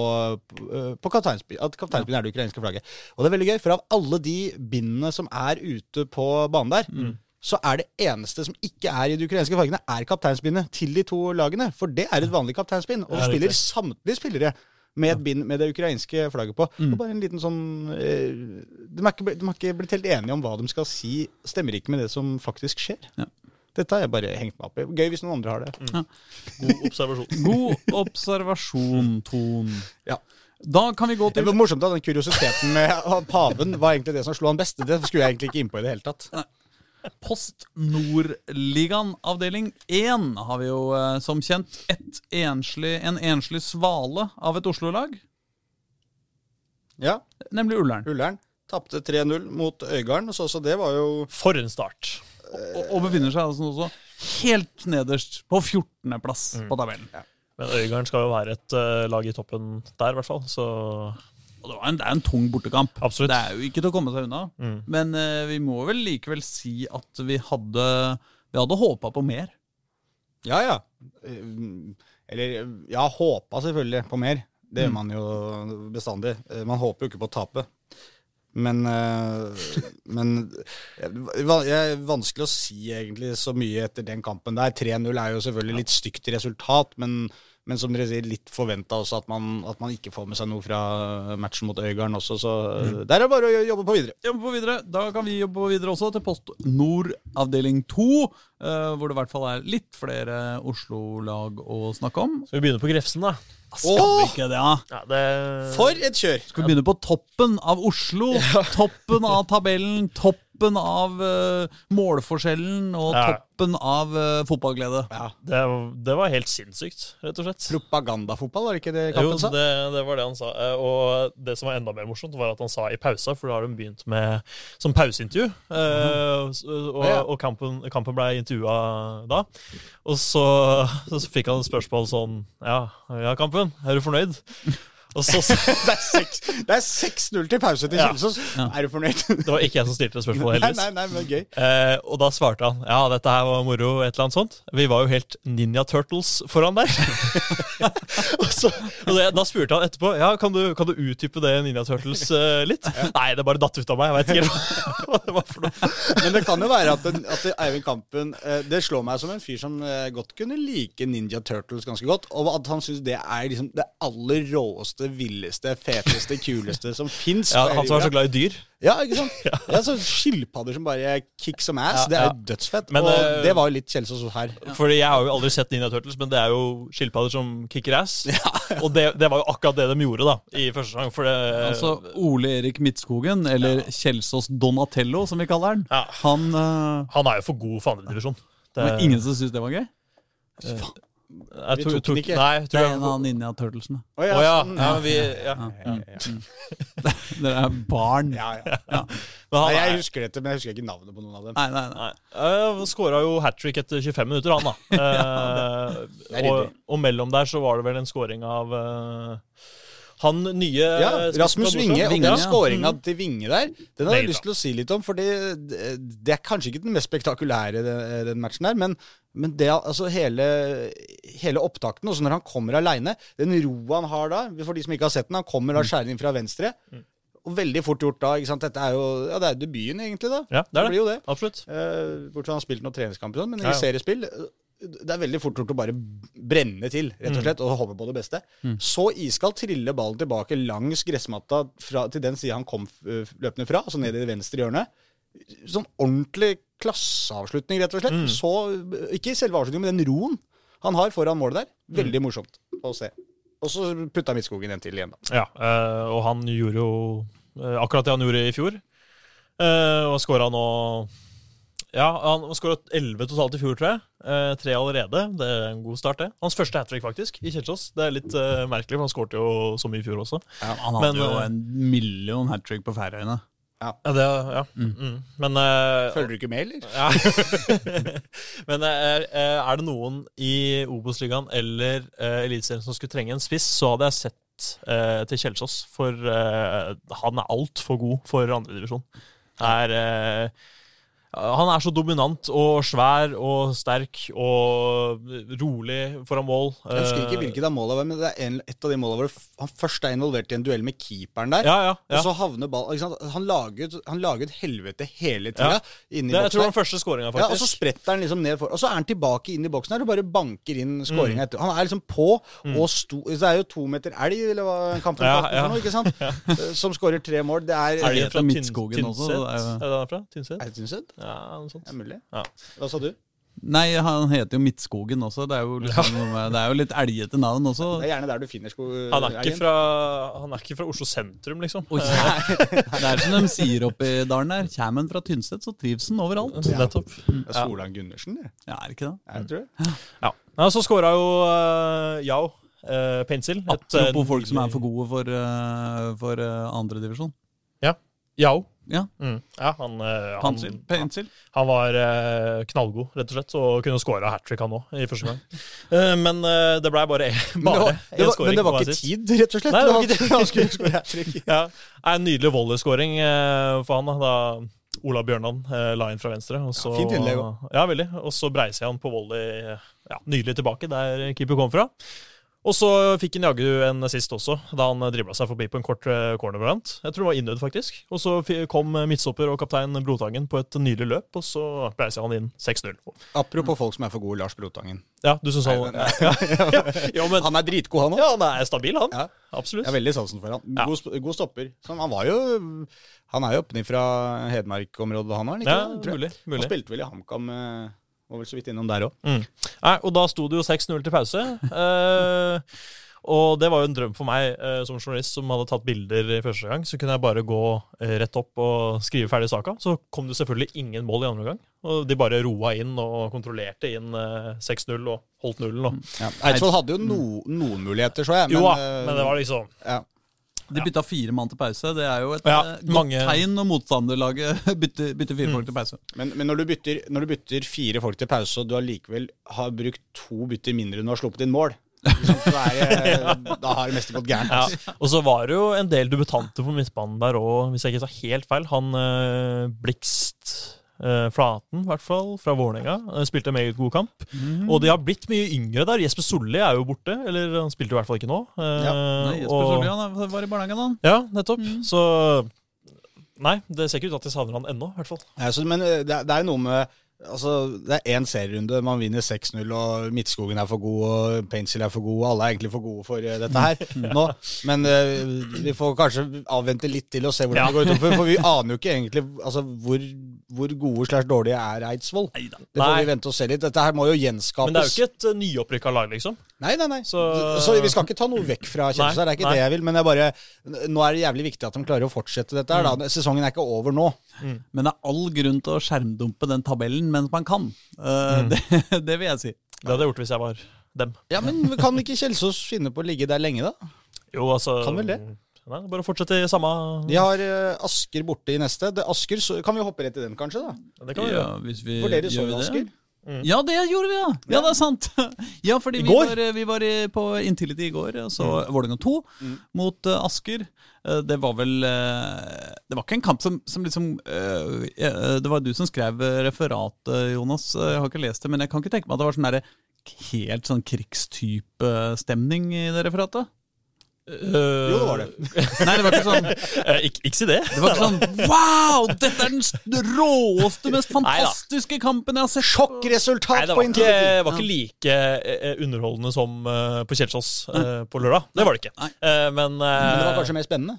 A: uh, på kapteinspillet. At kapteinspillet er det ukrainske flagget. Og det er veldig gøy, for av alle de bindene som er ute på banen der, så er det eneste som ikke er i de ukrainske fargene, er kapteinsbindet til de to lagene. For det er et vanlig kapteinsbind. Og så spiller samtlige spillere med et bind med det ukrainske flagget på. Det er bare en liten sånn eh, de, har ikke, de har ikke blitt helt enige om hva de skal si. Stemmer ikke med det som faktisk skjer.
C: Ja.
A: Dette har jeg bare hengt meg opp i. Gøy hvis noen andre har det.
B: God observasjon. [laughs]
C: God observasjon, Ton.
A: Ja.
C: Da kan vi gå til...
A: Det var morsomt at den kuriositeten med [laughs] paven var egentlig det som slo han beste. Det skulle jeg egentlig ikke inn på i det hele tatt.
C: Post Nordligaen avdeling 1. Har vi jo eh, som kjent et enslig, en enslig svale av et Oslo-lag,
A: Ja,
C: nemlig Ullern.
A: Ullern tapte 3-0 mot Øygarden, så så det var jo
B: For en start.
C: Og, og befinner seg altså også helt nederst, på 14.-plass på tabellen.
B: Men Øygarden skal jo være et uh, lag i toppen der, i hvert fall. Så
C: Og det, var en, det er en tung bortekamp.
B: Absolutt.
C: Det er jo ikke til å komme seg unna.
B: Mm.
C: Men uh, vi må vel likevel si at vi hadde Vi hadde håpa på mer.
A: Ja, ja. Eh, Eller ja, håpa selvfølgelig på mer. Det gjør man jo bestandig. Man håper jo ikke på å tape. Men, eh, men det er vanskelig å si egentlig så mye etter den kampen der. 3-0 er jo selvfølgelig litt stygt resultat, men, Men som dere sier, litt forventa også at man, at man ikke får med seg noe fra matchen mot Øygarden også. Så
C: Mm.
A: der er det bare å jobbe på videre.
C: Jobbe på videre. Da kan vi jobbe på videre også til Post Nord avdeling 2, eh, hvor det i hvert fall er litt flere Oslo-lag å snakke om.
B: Skal vi begynne på Grefsen, da?
C: Skal vi ikke det, ja?
B: Ja, det,
A: For et kjør!
C: Skal vi begynne på toppen av Oslo? Toppen av tabellen, toppen av uh, målforskjellen og
B: Ja.
C: toppen av uh, fotballglede.
A: Ja.
B: det, det var helt sinnssykt, rett og slett.
A: Propagandafotball, var det ikke det
B: Jo,
A: kampen sa?
B: det, det var det han sa. Eh, Og det som var enda mer morsomt, var at han sa i pausa, for da har de begynt med som pauseintervju. Mm. Uh, Og,
A: Ja.
B: og kampen, kampen ble intervjua da. Og så, så fikk han et spørsmål sånn Ja, ja kampen, er du fornøyd? Og så, [laughs]
A: Det er seks- det er 6-0 til pause til
B: Ja.
A: Kjelsås. Er du fornøyd? [laughs]
B: Det var ikke jeg som stilte det spørsmålet,
A: Nei,
B: heldigvis.
A: nei, nei, men gøy.
B: Eh, og da svarte han ja, dette her var moro, et eller annet sånt. Vi var jo helt Ninja Turtles foran der. [laughs] og så, og det, da spurte han etterpå ja, kan du, kan du utdype det Ninja Turtles eh, litt. Nei, det bare datt ut av meg. Jeg veit ikke helt hva det var for noe.
A: Men det kan jo være at, den, at Eivind Kampen eh, Det slår meg som en fyr som eh, godt kunne like Ninja Turtles ganske godt. Og at han syns det er liksom det aller råeste, villeste, feteste, kuleste som fins.
B: Ja, han som er så glad i dyr.
A: Ja, ikke sant? [laughs] Ja, så Skilpadder som bare kick some ass.
B: Ja,
A: det er
B: ja.
A: jo dødsfett.
B: Men,
A: og
B: uh,
A: det var jo litt Kjelsås her.
B: Fordi jeg har jo aldri sett Ninja Turtles, men det er jo skilpadder som kicker ass. [laughs] Og det, det var jo akkurat det de gjorde da i første sesong. For det,
C: Altså Ole Erik Midtskogen, eller Kjelsås Donatello, som vi kaller han.
B: Ja.
C: Han uh,
B: han er jo for god for andredivisjon.
C: Det var ingen som syns det var gøy?
B: Jeg
A: Vi
B: tok,
A: tok den ikke.
B: Nei, jeg
C: Det er en av Ninja Turtlesene.
A: Å
B: oh, ja.
A: sånn,
B: ja, vi, ja.
A: ja. [laughs]
C: Dere er barn.
A: Ja, ja. [laughs]
B: Men han
A: Nei, jeg
B: er-
A: husker dette, men jeg husker ikke navnet på noen av dem.
C: Nei, nei, nei.
B: Uh, Skåra jo hat trick etter 25 minutter, han da. [laughs] Eh,
A: ryddig.
B: og, og mellom der så var det vel en scoring av uh, han nye
A: Ja, Rasmus
B: fra
A: Winge, og
C: Vinge,
A: den
C: ja.
A: skåringa til Vinge der, den har jeg lyst til å si litt om. For det, det er kanskje ikke den mest spektakulære, den, den matchen der, men, men det, altså hele, hele opptakten, også når han kommer aleine, den roa han har da, for de som ikke har sett den, han kommer da skjærende inn fra venstre. Og veldig fort gjort da. ikke sant? Dette er jo ja, det er debuten, egentlig. da.
B: Ja, det er det.
A: blir jo det.
B: Absolutt.
A: Eh, Bortsett fra han har spilt noen treningskamper, sånn, men
B: Ja,
A: i
B: ja.
A: seriespill eh, det er veldig fort gjort å bare brenne til, rett
B: Mm.
A: og slett, og håpe på det beste. Så iskaldt triller ballen tilbake langs gressmatta fra, til den sida han kom eh, løpende fra, altså ned i det venstre hjørnet. Sånn ordentlig klasseavslutning, rett og slett.
B: Mm.
A: Så, ikke selve avslutningen, men den roen han har foran målet der.
B: Mm.
A: Veldig morsomt å se. Og så putta Midtskogen en til igjen, da.
B: Ja, øh, og han gjorde jo øh, akkurat det han gjorde i fjor. Uh, og skåra nå Ja, han skåra 11 totalt i fjor, tror jeg. Eh, tre allerede. Det er en god start, det. Hans første hat trick, faktisk, i Kjelsås. Det er litt uh, merkelig, for han skårte jo så mye i fjor også.
C: Ja, Han hadde
B: Men,
C: jo en million hat trick på Færøyene.
B: Ja, det, ja. Mm. Men uh,
A: Følger du ikke med, eller?
B: Ja. [laughs] Men er, er det noen i Obos-ligaen eller uh, Eliteserien som skulle trenge en spiss, så hadde jeg sett uh, til Kjelsås. For uh, han er altfor god for andredivisjon. Er eh, Han er så dominant og svær og sterk og rolig foran mål.
A: Jeg husker ikke
B: Eh,
A: hvilket av målene var, men det er en, et av de målene hvor han først er involvert i en duell med keeperen der.
B: Ja, ja. ja.
A: Og så havner ball ikke sant? Han lager ut- han lager ut helvete hele tida
B: Ja.
A: er,
B: det, jeg tror den første skåringa,
A: Ja, og så spretter han liksom ned for Og så er han tilbake inn i boksen her og bare banker inn skåringa etter. Han er liksom på og sto Det er jo to meter elg, eller hva kampen
B: Mm. Ja, ja.
A: for noe, ikke sant? [laughs] Eh, Som skårer tre mål. Det er
B: Elgen fra
C: Midtskogen også?
B: Tynset?
C: Det er
B: Er det den er? Tynset? Ja, noe sånt.
A: Det er mulig.
B: Ja.
A: Hva sa du?
C: Nei, han heter jo Midtskogen også. Det er jo, liksom, det er jo litt elgete navn også.
A: Det er gjerne der du finner sko...
B: Han er, ikke fra, han er ikke fra Oslo sentrum, liksom.
C: Oi, det er som de sier oppe i dalen der. Kommer han fra Tynset, så trives han overalt.
B: Nettopp.
A: Det er Solan Gundersen, det.
C: Ja, er det ikke det?
A: Jeg tror det.
B: Ja. ja så skåra jo uh, Yao uh, Pencil. et,
C: uh, folk som er for gode for, uh, for uh, andredivisjon.
B: Yao.
C: Ja.
B: Mm. Ja, han, eh, han,
C: Pencil. Pencil.
B: han var eh, knallgod, rett og slett, og kunne skåra hat trick, han òg, i første gang. [laughs] Eh, men eh, det blei bare, én
A: var,
B: skåring.
A: men det var ikke tid, rett og slett.
B: Nei, det var ikke
A: han skulle skåre hat trick. [laughs]
B: Ja, En nydelig volleyskåring eh, for han, da, Ola Bjørnan eh, la inn fra venstre. Og så,
A: Ja, fint innlegg også.
B: Ja, veldig. Og så breiser han på volley ja, nydelig tilbake, der keeper kom fra. Og så fikk han jaggu en assist også, da han dribla seg forbi på en kort eh, cornervariant. Jeg tror det var innødd, faktisk. Og så kom midtstopper og kaptein Brotangen på et nylig løp, og så pleisa han inn 6-0.
A: Apropos folk som er for gode, Lars Brotangen.
B: Ja, du syns han [laughs] ja, ja, men,
A: Han er dritgod, han òg.
B: ja, han er stabil, han.
A: Ja.
B: Absolutt.
A: Jeg er veldig sansen for han.
B: Ja.
A: God, god stopper. Så han var jo Han er jo oppe fra Hedmark-området, han ikke?
B: Ja,
A: mulig,
B: mulig.
A: Han spilte vel i HamKam. eh, Var vel så vidt innom der òg.
B: Mm. Og da sto det jo 6-0 til pause. Eh, og det var jo en drøm for meg eh, som journalist som hadde tatt bilder i første gang. Så kunne jeg bare gå eh, rett opp og skrive ferdig saka. Så kom det selvfølgelig ingen mål i andre gang. Og de bare roa inn og kontrollerte inn eh, 6-0 og holdt nullen. Og.
A: Ja. Eidsvoll hadde jo no, noen muligheter, så jeg. Men,
B: jo da,
A: eh,
B: men det var liksom
A: ja.
C: De bytta fire mann til pause. Det er jo et
B: Ja,
C: eh, godt
B: mange-
C: tegn når motstanderlaget [laughs] bytter, bytter fire folk til pause.
A: men, men når, du bytter, når du bytter fire folk til pause, og du allikevel har brukt to bytter mindre enn du har sluppet inn mål, er, [laughs] da har det meste gått gærent.
B: Ja.
A: altså.
B: Og så var det jo en del dubutanter på midtbanen der òg, hvis jeg ikke sa helt feil. Han øh, Blikst eh, Flaten, i hvert fall, fra Vålerenga, eh, spilte en meget god kamp. Og de har blitt mye yngre der. Jesper Solli er jo borte, eller han spilte i hvert fall ikke nå. Eh,
A: Ja.
C: Nei, Jesper
B: og-
C: Solli han var i barnehagen, han.
B: Ja, nettopp. Så Nei, det ser ikke ut til at de savner han ennå, i hvert fall.
A: Ja, så, men eh, det, er- det er jo noe med Altså, Det er én serierunde, man vinner 6-0, og Midtskogen er for god, og Pencil er for god, og alle er egentlig for gode for eh, dette her nå. Men uh, vi får kanskje avvente litt til og se hvordan
B: Ja.
A: det går utover, for vi [laughs] aner jo ikke egentlig altså, hvor, hvor gode slash dårlige er Eidsvoll. Det får
B: Nei.
A: vi vente og se litt. Dette her må jo gjenskapes.
B: Men det er jo ikke et uh, nyopprykka lag, liksom.
A: Nei, nei, nei. Så,
B: Så-
A: vi skal ikke ta noe vekk fra Kjelsås,
B: her,
A: det er ikke
B: nei.
A: det jeg vil. Men jeg bare, nå er det jævlig viktig at de klarer å fortsette dette. her da. Sesongen er ikke over nå.
C: Men det er all grunn til å skjermdumpe den tabellen mens man kan. Eh, [laughs] det, det vil jeg si.
B: Det hadde jeg gjort hvis jeg var dem.
A: Ja, Men kan ikke Kjelsås finne på å ligge der lenge, da?
B: Jo, altså
A: Kan vel det?
B: Nei, bare fortsette i samme
A: De har eh, Asker borte i neste. Det, Asker, så, Kan vi hoppe rett i den, kanskje? da?
B: Det kan vi
C: Ja,
B: gjøre.
C: hvis vi
A: For dere så jo
C: Asker. det?
A: Asker.
C: Ja, det gjorde vi, ja! Ja, det er sant. [laughs] Ja, fordi vi var, vi var på Intility i går, og så Vålerenga 2 mot uh, Asker. Uh, det var vel uh, Det var ikke en kamp som, som liksom eh, eh, Det var du som skrev eh, referatet, Jonas. Eh, Jeg har ikke lest det, men jeg kan ikke tenke meg at det var sånn helt sånn krigstype stemning i det referatet.
B: Uh,
A: Jo, det var det. [laughs]
C: Nei, det var ikke sånn
B: Ik ikke, si det.
C: Det var ikke sånn Wow! Dette er den råeste, mest
B: Neida.
C: fantastiske kampen jeg har sett!
B: Nei,
A: Sjokkresultat
B: det
A: på
B: var ikke, var ikke like eh, underholdende som eh, på Kjelsås eh, på lørdag. Det var det ikke. Eh, men, eh,
A: Men det var kanskje mer spennende.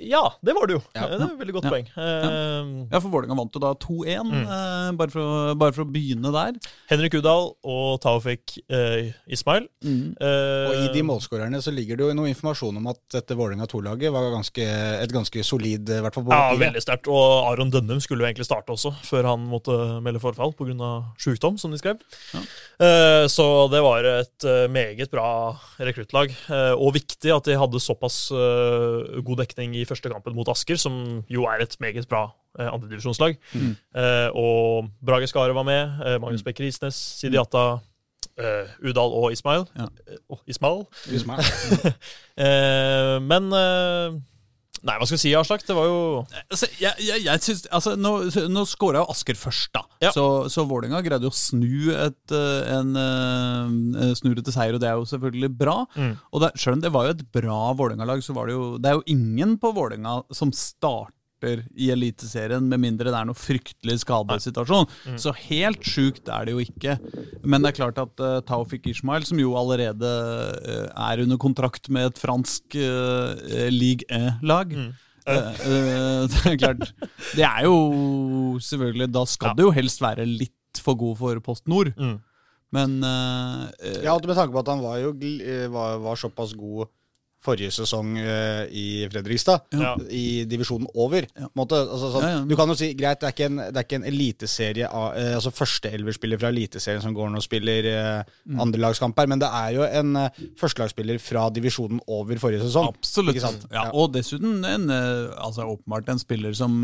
B: Ja, det var det jo.
A: Ja.
B: Eh, Det er et veldig godt
C: Ja.
B: poeng. Eh,
C: Ja, for Vålerenga vant jo da 2-1,
B: Mm.
C: eh, bare, bare for å begynne der.
B: Henrik Udal og Taufik eh, Ismail.
C: Mm.
B: Eh,
A: Og i de målskårerne så ligger det jo noe informasjon om at dette Vålerenga 2-laget var ganske, et ganske solid, i hvert fall på
B: Ja, veldig sterkt. Og Aron Dønnum skulle jo egentlig starte også, før han måtte melde forfall pga. sjukdom, som de skrev.
C: Ja.
B: Eh, Så det var et eh, meget bra rekruttlag. Eh, Og viktig at de hadde såpass eh, god dekning i første kampen mot Asker, som jo er et meget bra eh, andredivisjonslag.
C: Mm.
B: Eh, Og Brage Skare var med. eh, Magnus Bekker Isnes, Sidi Atta, eh, Udal og Ismail.
C: Ja.
B: Eh, Ismail.
A: Ismail. [laughs]
B: Eh, Men Nei, hva skal vi si, Aslak? Det var jo
C: Altså, jeg, jeg, jeg synes, altså, nå, nå skåra jo Asker først, da.
B: Ja.
C: Så, så Vålerenga greide å snu et, en, en uh, snurre til seier, og det er jo selvfølgelig bra.
B: Mm.
C: Og selv om det var jo et bra Vålerenga-lag, så var det jo Det er jo ingen på Vålerenga som starter i Eliteserien med mindre det er noe fryktelig skadesituasjon.
B: Mm.
C: Så helt sjukt er det jo ikke. Men det er klart at uh, Taufik Ishmael, som jo allerede uh, er under kontrakt med et fransk uh, league 1-lag
B: Mm.
C: Eh, eh, [laughs] det er klart Det er jo selvfølgelig Da skal
B: Ja.
C: det jo helst være litt for god for Post Nord.
B: Mm.
C: Men eh, eh,
A: Ja, med tanke på at han var jo eh, var, var såpass god forrige sesong uh, i Fredrikstad,
B: Ja.
A: i divisjonen over.
C: Ja.
A: Måte, altså, sånn,
C: Ja, ja.
A: Du kan jo si, greit, det er ikke en, det er ikke en eliteserie av uh, Altså førsteelverspiller fra eliteserien som går nå og spiller uh,
C: Mm.
A: andrelagskamper, men det er jo en uh, førstelagsspiller fra divisjonen over forrige sesong.
C: absolutt.
A: Ikke sant?
C: Ja,
A: Ja.
C: og dessuten en, altså, åpenbart en spiller som,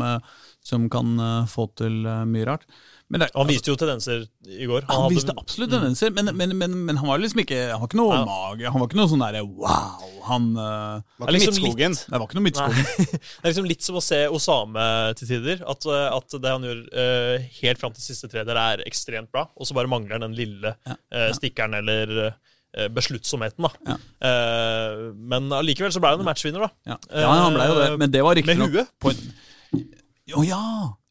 C: som kan få til mye rart. Men det,
B: Han viste jo tendenser i går.
C: han
B: han
C: viste absolutt tendenser, men, men, men, men han var liksom ikke Han var ikke noe
B: Ja.
C: mage. Han var ikke noe sånn derre wow. Han uh,
A: Var
B: Det er
A: ikke
B: liksom
A: Midtskogen.
C: Det var ikke noe Midtskogen.
B: Nei. [laughs] Det er liksom litt som å se Osame til tider. At, eh, at det han gjør uh, helt fram til siste tredjedel, er ekstremt bra. Og så bare mangler han den lille
C: Ja.
B: uh, stikkeren eller besluttsomheten, da.
C: Ja.
B: Eh, men allikevel så ble han en matchvinner, da.
C: Ja, ja han ble jo det, men det var
B: Med
C: riktignok
B: huet.
C: På oh, Å ja!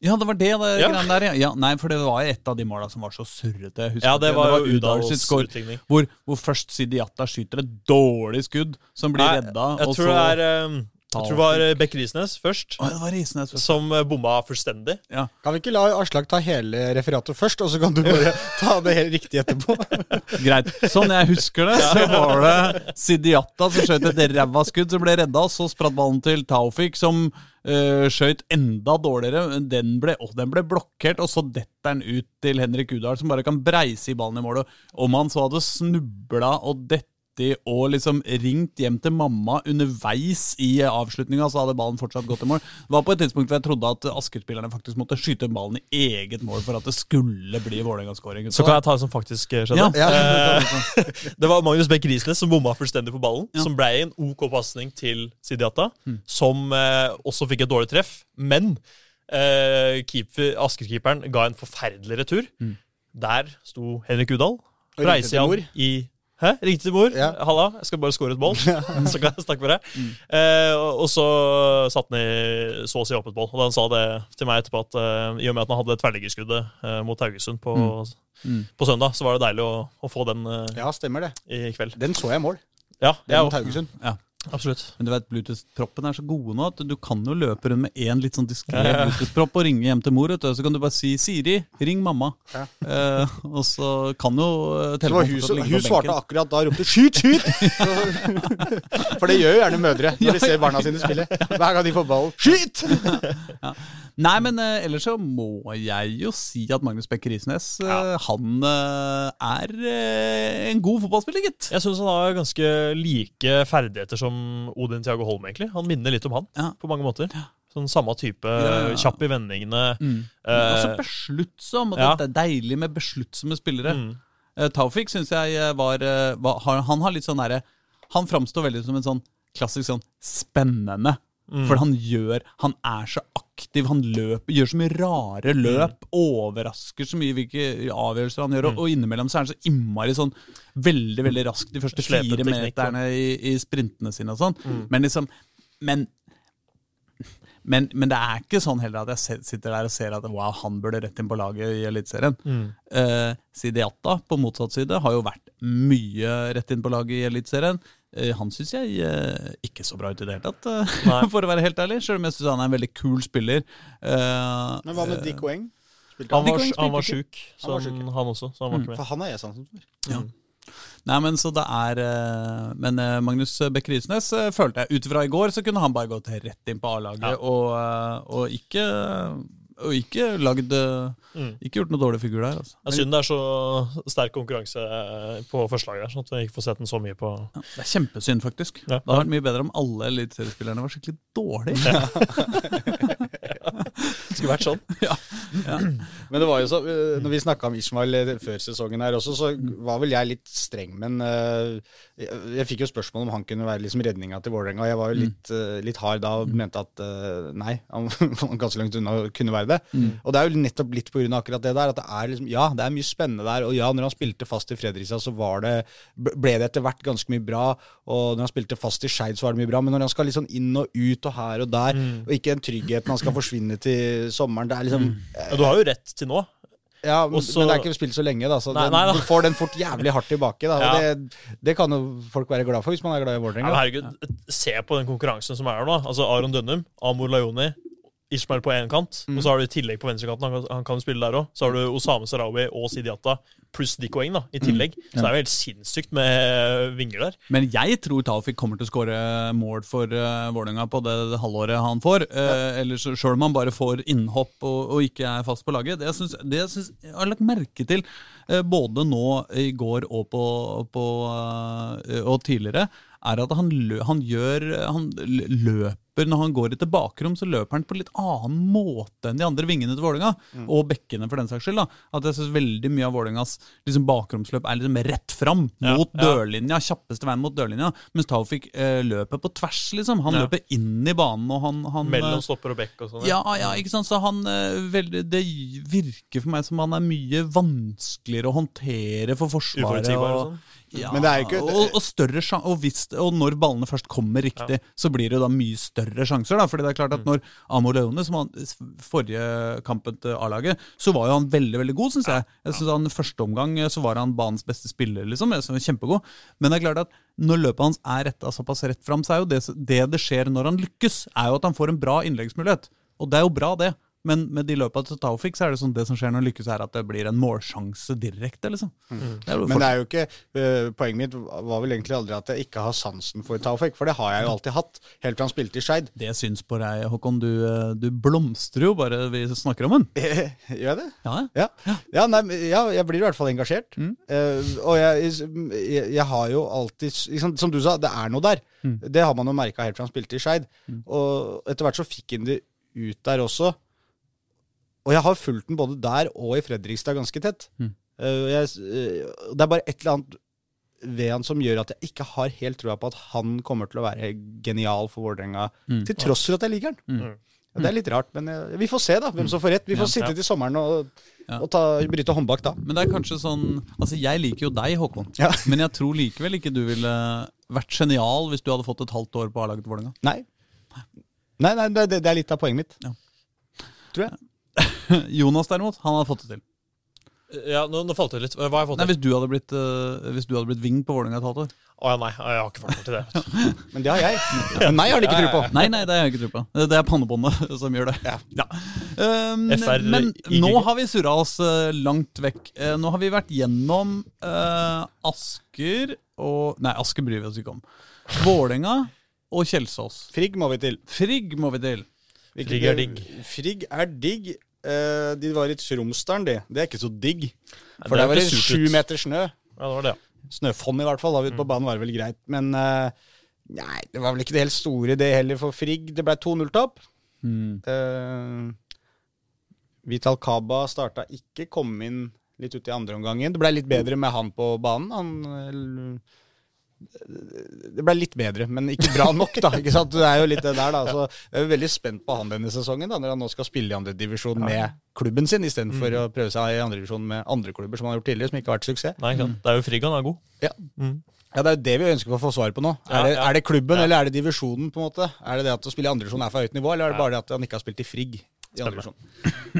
C: Ja, det var det, det
B: Ja.
C: greiene der, ja. ja. Nei, for det var et av de måla som var så surrete.
B: Ja, det var jo
C: Udal
B: Udals
C: sitt
B: utligning.
C: Hvor, hvor først Sidiata skyter et dårlig skudd, som blir
B: Nei,
C: redda,
B: Jeg tror
C: så
B: det er eh, Jeg tror det var eh, Beck Risnes først,
C: Å, det var Risnes. vet du.
B: som eh, bomma fullstendig.
C: Ja.
A: Kan vi ikke la Aslak ta hele referatet først, og så kan du bare [laughs] ta det helt riktig etterpå? [laughs]
C: Greit. Sånn jeg husker det, så var det Sidiata som skjøt et ræva skudd som ble redda. Så spratt ballen til Taufik, som uh, skjøt enda dårligere. men Den ble, og den ble blokkert, og så detter den ut til Henrik Udahl, som bare kan breise i ballen i målet. Om han så hadde snubla og dette og liksom ringt hjem til mamma underveis i avslutninga, så hadde ballen fortsatt gått i mål. Det var på et tidspunkt hvor jeg trodde at Asker-spillerne faktisk måtte skyte ballen i eget mål for at det skulle bli Vålerenga-skåring.
B: Så kan jeg ta det som faktisk eh, skjedde.
C: Ja.
B: Eh, [laughs] det var Magnus Beck Risnes som bomma fullstendig på ballen.
C: Ja.
B: Som ble en OK pasning til Sidiata, som eh, også fikk et dårlig treff. Men eh, keeper- Asker-keeperen ga en forferdelig retur. Der sto Henrik Udal. Han i Hæ? Ringte til mor.
A: Ja.
B: Halla, jeg skal bare score et mål. [laughs] [laughs] så kan jeg snakke med deg. Eh, og og så satte han i så å si åpent mål. Og han sa det til meg etterpå at eh, i og med at han hadde tverrliggerskuddet eh, mot Haugesund på, på søndag, så var det deilig å, å få den eh,
A: Ja, stemmer det.
B: i kveld.
A: Den så jeg i mål.
B: Ja,
A: Den
B: jeg
A: mot. Haugesund.
C: Ja.
B: Absolutt.
C: Men du vet, Bluetooth-proppene er så gode nå at du kan jo løpe rundt med én litt sånn diskré
B: Ja, ja.
C: Bluetooth-propp og ringe hjem til mor. Vet du. Så kan du bare si 'Siri, ring mamma'.
A: Ja.
C: Eh, og så kan jo eh,
A: Det var
C: telefonen
A: hun, hun,
C: hun
A: svarte akkurat da og ropte 'skyt, skyt'! [laughs] For det gjør jo gjerne mødre når de ser barna sine spille. Hver gang de får ballen. Skyt! [laughs]
C: Nei, men eh, ellers så må jeg jo si at Magnus Bekke Risnes eh, han eh, er eh, en god fotballspiller, gitt.
B: Jeg syns han har ganske like ferdigheter som Odin Thiago Holm, egentlig. Han minner litt om han
C: Ja.
B: på mange måter. Sånn samme type,
C: Ja, ja.
B: kjapp i vendingene.
C: Mm.
B: Eh,
C: Også besluttsom. og. Det er deilig med besluttsomme spillere.
B: mm.
C: Uh, Taufik syns jeg eh, var, eh, var Han har litt sånn derre Han framstår veldig som en sånn klassisk sånn spennende. For han gjør Han er så aktiv, han løper, gjør så mye rare løp. Overrasker så mye hvilke avgjørelser han gjør. Og, og innimellom så er han så innmari sånn veldig veldig rask de første fire meterne i, i sprintene sine og sånn. Men liksom Men men, men det er ikke sånn heller at jeg sitter der og ser at wow, han burde rett inn på laget i Eliteserien. Eh, Sidiata på motsatt side har jo vært mye rett inn på laget i Eliteserien. Eh, han syns jeg eh, ikke så bra ut i det hele tatt, eh,
B: Nei. [laughs]
C: for å være helt ærlig. Selv om jeg syns han er en veldig kul spiller. Eh,
A: Men hva med Dick Weng?
B: Han
A: han?
B: var, han var sjuk,
A: Han var ja.
B: han også. Så han var ikke med.
A: For han er jeg sansen for.
C: Ja. Nei, men så det er Men Magnus Bekke Risnes eh, følte jeg ut fra i går, så kunne han bare gått rett inn på A-laget
B: Ja.
C: og, og ikke og ikke lagd eh,
B: Mm.
C: Ikke gjort noe dårlig figur der. altså.
B: Det er synd det er så sterk konkurranse på forslaget der, sånn at vi ikke får sett den så mye på
C: Ja, det er kjempesynd, faktisk.
B: Ja.
C: Det hadde vært mye bedre om alle eliteseriespillerne var skikkelig dårlige.
B: Det [laughs] [laughs] skulle vært sånn. [laughs]
A: Ja Men det var jo så, øh, når vi snakka om Ishmael øh, før sesongen her også, så var vel jeg litt streng. Men øh, jeg, fikk jo spørsmål om han kunne være liksom redninga til Vålerenga. Jeg var jo litt, øh, litt hard da og mente at nei, han [laughs] var ganske langt unna å kunne være det. Og det er jo nettopp litt pga. akkurat det der. At det er liksom, ja, det er mye spennende der. Og ja, når han spilte fast i Fredrikstad, så var det, ble det etter hvert ganske mye bra. Og når han spilte fast i Skeid, så var det mye bra. Men når han skal litt sånn inn og ut og her og der, og ikke den tryggheten han skal forsvinne til sommeren, det er liksom
B: Ja, du har jo rett til nå.
A: ja, men-
B: Også-
A: men det er ikke spilt så lenge, da. Så
B: Nei,
A: den,
B: nei
A: du får den fort jævlig hardt tilbake.
B: Ja.
A: Det, det kan jo folk være glad for, hvis man er glad i
B: Ja,
A: Vålerenga.
B: herregud, se på den konkurransen som er her nå. Altså Aron Dønnum, Amor Lajoni, Ishmael på én kant. Og så har du i tillegg på venstrekanten, han, han kan spille der òg. Så har du Osame Sarawi og Sidiata pluss Dikoeng da, i tillegg. Så det er jo helt sinnssykt med vinger der.
C: Men jeg tror Taufik kommer til å skåre mål for uh, Vålerenga på det, det halvåret han får. Uh, eller sjøl om han bare får innhopp og, og ikke er fast på laget. Det jeg, synes, det jeg, synes, jeg har lagt merke til uh, både nå i går og, på, på, uh, og tidligere, er at han, lø, han gjør Han l- løper når han går i tilbakerom, så løper han på litt annen måte enn de andre vingene til Vålerenga. Og bekkene, for den saks skyld. da At jeg syns veldig mye av Vålerengas liksom, bakromsløp er liksom rett fram
B: Ja,
C: mot
B: ja.
C: dørlinja. Kjappeste veien mot dørlinja. Mens Taufik eh, løper på tvers, liksom. Han
B: Ja.
C: løper inn i banen, og han, han
B: Mellom
C: eh,
B: stopper og bekk og sånn.
C: ja, ja, ikke sant? Så han eh, veldig, Det virker for meg som han er mye vanskeligere å håndtere for Forsvaret.
B: Uforutsigbar
C: og-
B: sånn.
C: Ja,
A: Men det er jo ikke
C: og, og, større og, hvis, og når ballene først kommer riktig, så blir det jo da mye større sjanser. da, fordi det er klart at
A: Mm.
C: når Amo Leone, som han, forrige kampen til A-laget, så var jo han veldig veldig god, syns jeg. Jeg synes han Første omgang eh, så var han banens beste spiller, liksom. Jeg synes han var Kjempegod. Men det er klart at når løpet hans er retta såpass rett fram, så er jo det, det det skjer når han lykkes, er jo at han får en bra innleggsmulighet. Og det er jo bra, det. Men med de løpa til Taufik så er det sånn det som skjer når han lykkes, er at det blir en målsjanse direkte. liksom. Det er jo
A: Men det er jo ikke øh, Poenget mitt var vel egentlig aldri at jeg ikke har sansen for Taufik, for det har jeg jo alltid hatt. Helt fra han spilte i Skeid.
C: Det syns på deg, Håkon. Du, eh, du blomstrer jo bare vi snakker om den. [laughs]
A: Gjør jeg det?
C: Ja,
A: Ja. Ja, nei, ja, jeg blir i hvert fall engasjert. Eh, og jeg, jeg, jeg har jo alltid liksom, Som du sa, det er noe der. Det har man jo merka helt fra han spilte i Skeid. Og etter hvert så fikk han det ut der også. Og jeg har fulgt den både der og i Fredrikstad ganske tett.
C: Mm.
A: Eh, jeg, eh, det er bare et eller annet ved han som gjør at jeg ikke har helt trua på at han kommer til å være genial for Vålerenga, til tross for at jeg liker han.
B: Mm.
A: Ja, Det er litt rart, men jeg, vi får se da, hvem som får rett. Vi får
C: Ja.
A: sitte til sommeren og,
C: Ja.
A: og ta, bryte håndbak da.
C: Men det er kanskje sånn Altså, jeg liker jo deg, Håkon.
A: Ja.
C: Men jeg tror likevel ikke du ville vært genial hvis du hadde fått et halvt år på A-laget til Vålerenga.
A: Nei. Nei, nei det, det er litt av poenget mitt.
C: Ja.
A: Tror jeg. [laughs]
C: Jonas derimot, han hadde fått det til.
B: Ja, nå, nå falt det litt. Hva har jeg fått
C: Nei,
B: til?
C: Hvis du hadde blitt, eh, hvis du hadde blitt wing på Vålerenga et halvt år.
B: Å ja, nei, jeg har ikke fått til det. [laughs]
A: Men det har jeg. Men nei har du ikke tro på.
C: Nei, nei, det har jeg ikke tro på. Det er pannebåndet [laughs] som gjør det.
A: Ja.
C: Um, men nå har vi surra oss uh, langt vekk. Uh, nå har vi vært gjennom eh, Asker og Nei, Asker bryr vi oss ikke om. Vålerenga og Kjelsås.
A: Frigg må vi til.
C: Frigg må vi til.
B: Frigg er digg.
A: Frigg er digg. Eh, de var i Tromsdalen, de. Det er ikke så digg. For
B: det
A: der var det sju meter snø.
B: Ja, det var det.
A: Snøfonn i hvert fall. Da ute på banen var det vel greit. Men eh, nei, det var vel ikke det helt store, det heller, for Frigg. Det ble 2-0-tap.
C: Mm.
A: Eh, Vital Kaba starta ikke, kom inn litt ut i andre omgangen. Det ble litt bedre med han på banen. Han eh, Det ble litt bedre, men ikke bra nok, da. ikke sant? Det er jo litt det der, da. Så jeg er veldig spent på han denne sesongen, da, når han nå skal spille i andredivisjon med klubben sin, istedenfor
B: Mm.
A: å prøve seg i andredivisjon med andre klubber, som han har gjort tidligere, som ikke har vært suksess.
B: Nei, sant. Det er jo Frigg han er god.
A: Ja.
B: Mm.
A: Ja, Det er jo det vi ønsker å få svar på nå. Er det, er det klubben
B: Ja.
A: eller er det divisjonen? på en måte? Er det det at å spille i andredivisjon er for høyt nivå, eller er det bare det at han ikke har spilt i Frigg? I
B: andre
A: divisjon.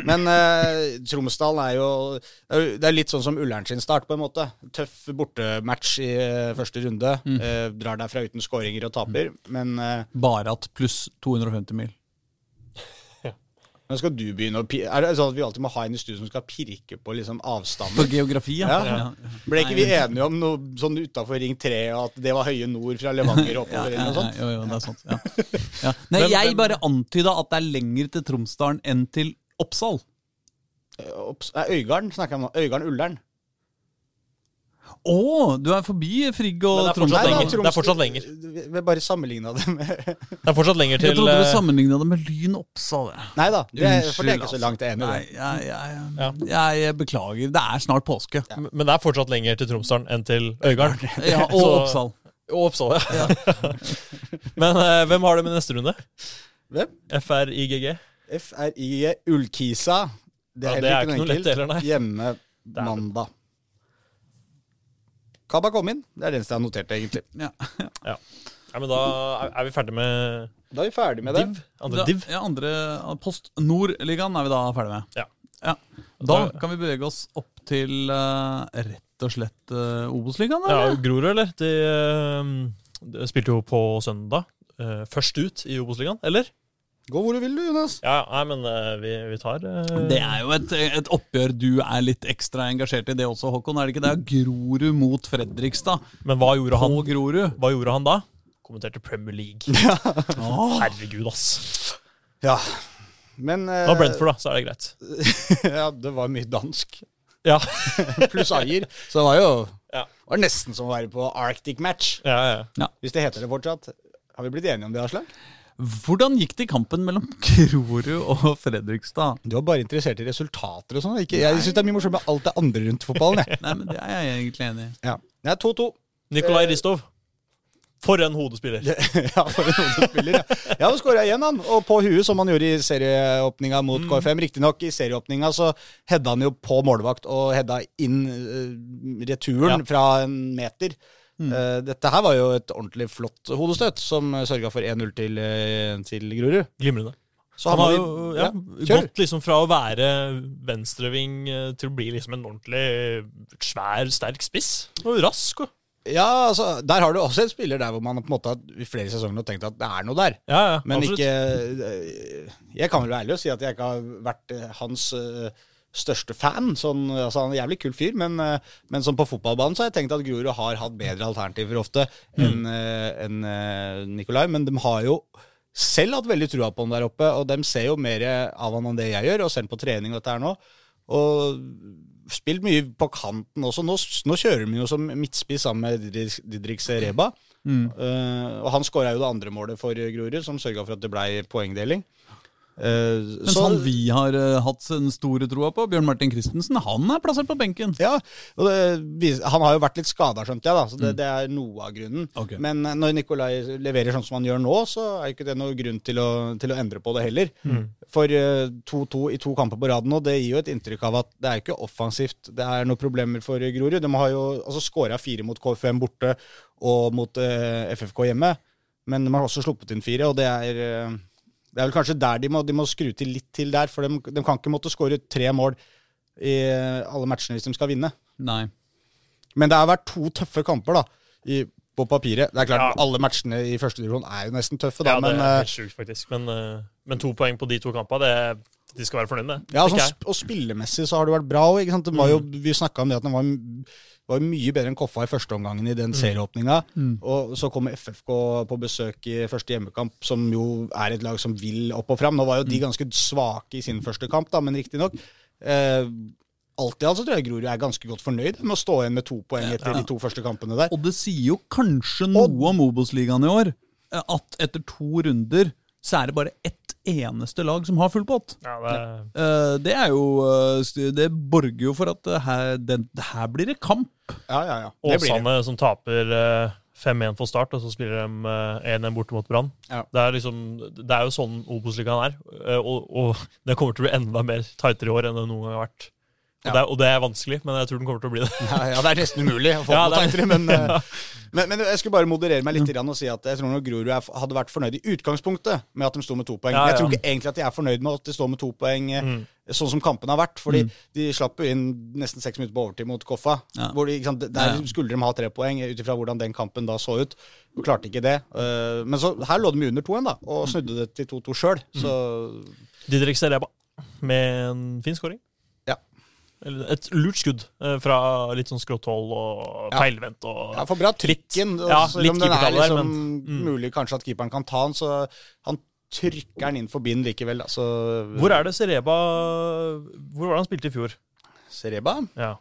A: Men uh, Tromsdalen er jo Det er litt sånn som Ullern sin start, på en måte. Tøff bortematch i uh, første runde.
B: Mm.
A: Uh, drar derfra uten skåringer og taper. Men eh,
C: Bare at pluss 250 mil.
A: Nå skal du begynne å Er det sånn at vi alltid må ha en i studio som skal pirke på liksom
C: På geografi, ja.
A: Ja.
C: ja.
A: Ble ikke vi enige om noe sånn utafor Ring 3, og at det var høye nord fra Levanger oppover?
C: Ja, ja,
A: ja,
C: jo, jo, det er sant. Ja. [laughs] Nei, jeg bare antyda at det er lenger til Tromsdalen enn til Oppsal.
A: Opps- Øygarden snakker jeg om. Øygarden-Ullern.
C: Å, du er forbi Frigg og
B: Tromsø? det fortsatt lenger.
A: Nei,
B: Det er fortsatt lenger.
A: Vi bare sammenligna det med
B: Det er fortsatt lenger
C: Jeg trodde du
B: eh,
C: sammenligna det med Lyn Oppsal.
A: Nei da, det er, for det er ikke så langt er enig
C: Nei,
A: jeg,
C: jeg, jeg,
B: Ja.
C: jeg, jeg beklager. Det er snart påske.
B: Men det er fortsatt lenger til Tromsdalen enn til Øygarden.
C: Ja, og [laughs]
B: Så-
C: Oppsal.
B: Og Oppsal, ja. [laughs] Men uh, hvem har det med neste runde?
A: Hvem?
B: FRIGG?
A: FRI Ullkisa. Det
B: Ja,
A: er
B: det er ikke noe
A: enkelt.
B: lett heller, nei.
A: Hjemme mandag. Kaba kom inn. Det er det eneste jeg har notert, egentlig.
C: Ja. [laughs]
B: Ja, men da er- vi ferdig med
A: Da er vi ferdig med det.
B: div. Andre div.
C: ja, andre Post Nord-ligaen er vi da ferdig med.
B: Ja.
C: Ja. Da kan vi bevege oss opp til uh, rett og slett uh, Obos-ligaen,
B: Ja,
C: eller?
B: Grorud, eller? De, eh, de spilte jo på søndag. Uh, først ut i Obos-ligaen, eller?
A: Gå hvor du vil, du, Jonas.
B: Ja, nei, men uh, vi, vi tar uh...
C: Det er jo et, et oppgjør du er litt ekstra engasjert i, det også, Håkon. Er det ikke det? Grorud mot Fredrikstad.
B: Men hva gjorde han, hva gjorde han da? Kommenterte Premier League.
C: Åh.
B: Herregud, ass.
A: Ja. Men
B: Det
A: eh,
B: var Brentford, da, så er det greit. [laughs]
A: ja, det var mye dansk.
B: Ja, [laughs]
A: Pluss Ajer. Så det var jo
B: Ja.
A: var nesten som å være på Arctic Match.
B: ja, ja.
A: Hvis det heter det fortsatt. Har vi blitt enige om det, Aslak?
C: Hvordan gikk det i kampen mellom [laughs] Grorud og Fredrikstad?
A: Du var bare interessert i resultater og sånn. Jeg syns det er mye morsomt med alt det andre rundt fotballen. Jeg. [laughs]
C: Nei, men Det er jeg egentlig enig i.
A: Ja. Det er 2-2.
B: Nikolai Ristov. For en hodespiller. [laughs]
A: ja, for en hodespiller, ja. Ja, han skåra igjen, han. Og på huet, som han gjorde i serieåpninga mot
B: Mm.
A: KFM. Riktignok i serieåpninga så hedda han jo på målvakt og hedda inn uh, returen
B: Ja.
A: fra en meter. Eh, dette her var jo et ordentlig flott hodestøt, som uh, sørga for 1-0 til, uh, til Grorud.
B: Glimrende.
A: Så
B: Han
A: han
B: har jo ja,
A: ja,
B: gått liksom fra å være venstreving eh, til å bli liksom en ordentlig eh, svær, sterk spiss. Og rask. Og.
A: Ja, altså, Der har du også en spiller der hvor man på en måte i flere sesonger har tenkt at det er noe der.
B: Ja, ja,
A: Men
B: absolutt.
A: ikke eh, Jeg kan vel være ærlig og si at jeg ikke har vært eh, hans eh, største fan. Sånn, altså Han er en jævlig kul fyr, men, eh, men sånn på fotballbanen så har jeg tenkt at Grorud har hatt bedre alternativer ofte enn mm. en, en Nikolai. Men de har jo selv hatt veldig trua på han der oppe, og de ser jo mer av han enn det jeg gjør, og selv på trening og dette her nå. Og spilt mye på kanten også. Nå, nå kjører de jo som midtspiss sammen med Didrik- Sereba. Mm. Uh, og han skåra jo det andre målet for Grorud, som sørga for at det blei poengdeling. Eh,
C: Mens
A: så-
C: han vi har uh, hatt den store troa på, Bjørn Martin Christensen, han er plassert på benken.
A: Ja, og det, Han har jo vært litt skada, skjønte jeg, da, så det, det er noe av grunnen.
C: Okay.
A: Men eh, når Nikolai leverer sånn som han gjør nå, så er ikke det noe grunn til å, til å endre på det heller. For eh, 2-2 i to kamper på rad nå, det gir jo et inntrykk av at det er ikke offensivt. Det er noen problemer for Grorud. De har jo altså skåra fire mot KFM borte og mot FFK hjemme, men de har også sluppet inn fire, og det er det er vel kanskje der de må, de må skru til litt til der, for de, de kan ikke måtte skåre tre mål i alle matchene hvis de skal vinne.
C: Nei.
A: Men det har vært to tøffe kamper da, i, på papiret. Det er klart,
B: Ja.
A: Alle matchene i første divisjon er jo nesten tøffe, da,
B: Ja, det
A: men
B: er
A: eh,
B: helt sjukt, faktisk. Men, eh, men to poeng på de to kampene, det, de skal være fornøyd med.
A: ja, sånn, sp- og spillemessig så har det vært bra òg. Vi snakka om det at den var, var mye bedre enn Koffa i første omgangen i den serieåpninga. Og så kommer FFK på besøk i første hjemmekamp, som jo er et lag som vil opp og fram. Nå var jo de ganske svake i sin første kamp, da, men riktignok. Eh, alt i alt så tror jeg Grorud er ganske godt fornøyd med å stå igjen med to poeng etter de to første kampene der.
C: Og det sier jo kanskje noe om Obos-ligaen i år, eh, at etter to runder så er det bare ett eneste lag som har full pott.
B: Ja, det,
C: Eh, Det er jo eh, Det borger jo for at her, den, det her blir det kamp.
A: Ja, ja, ja. Det blir det.
B: Åsane som taper eh, 5-1 for start, og så spiller de eh, 1-1 borte mot Brann.
A: Ja.
B: Det, er liksom, det er jo sånn Obos-ligaen er. eh, Og, og det kommer til å bli enda mer tightere i år enn det noen gang har vært. Og, det, er, og det er vanskelig, men jeg tror den kommer til å bli det.
A: Ja, ja, det er nesten umulig å få [laughs]
B: Ja,
A: på
B: det er-
A: men, [laughs] eh, men, men jeg skulle bare moderere meg litt grann og si at jeg tror Grorud hadde vært fornøyd i utgangspunktet med at de sto med to poeng.
B: Ja,
A: ja. Jeg tror ikke egentlig at de er fornøyd med at de står med to poeng eh,
B: Mm.
A: sånn som kampen har vært. Fordi de slapp jo inn nesten seks minutter på overtid mot Koffa.
C: Ja.
A: Hvor de, sant, der skulle de ha tre poeng ut ifra hvordan den kampen da så ut. De klarte ikke det. Uh, Men så, her lå de under 2-1 da, og snudde det til 2-2 sjøl. Så
B: Didrik Sereba med en fin skåring. Eller et lurt skudd eh, fra litt sånn skrått hold og
A: Ja.
B: feilvendt. Og,
A: Ja, for bra trikken. Litt,
B: Ja, litt
A: om den er
B: liksom der, men- mm.
A: mulig kanskje at keeperen kan ta den, så han trykker den inn forbi den likevel. Altså,
B: Hvor er det Sereba Hvor var det han spilte i fjor?
A: Sereba?
B: Ja.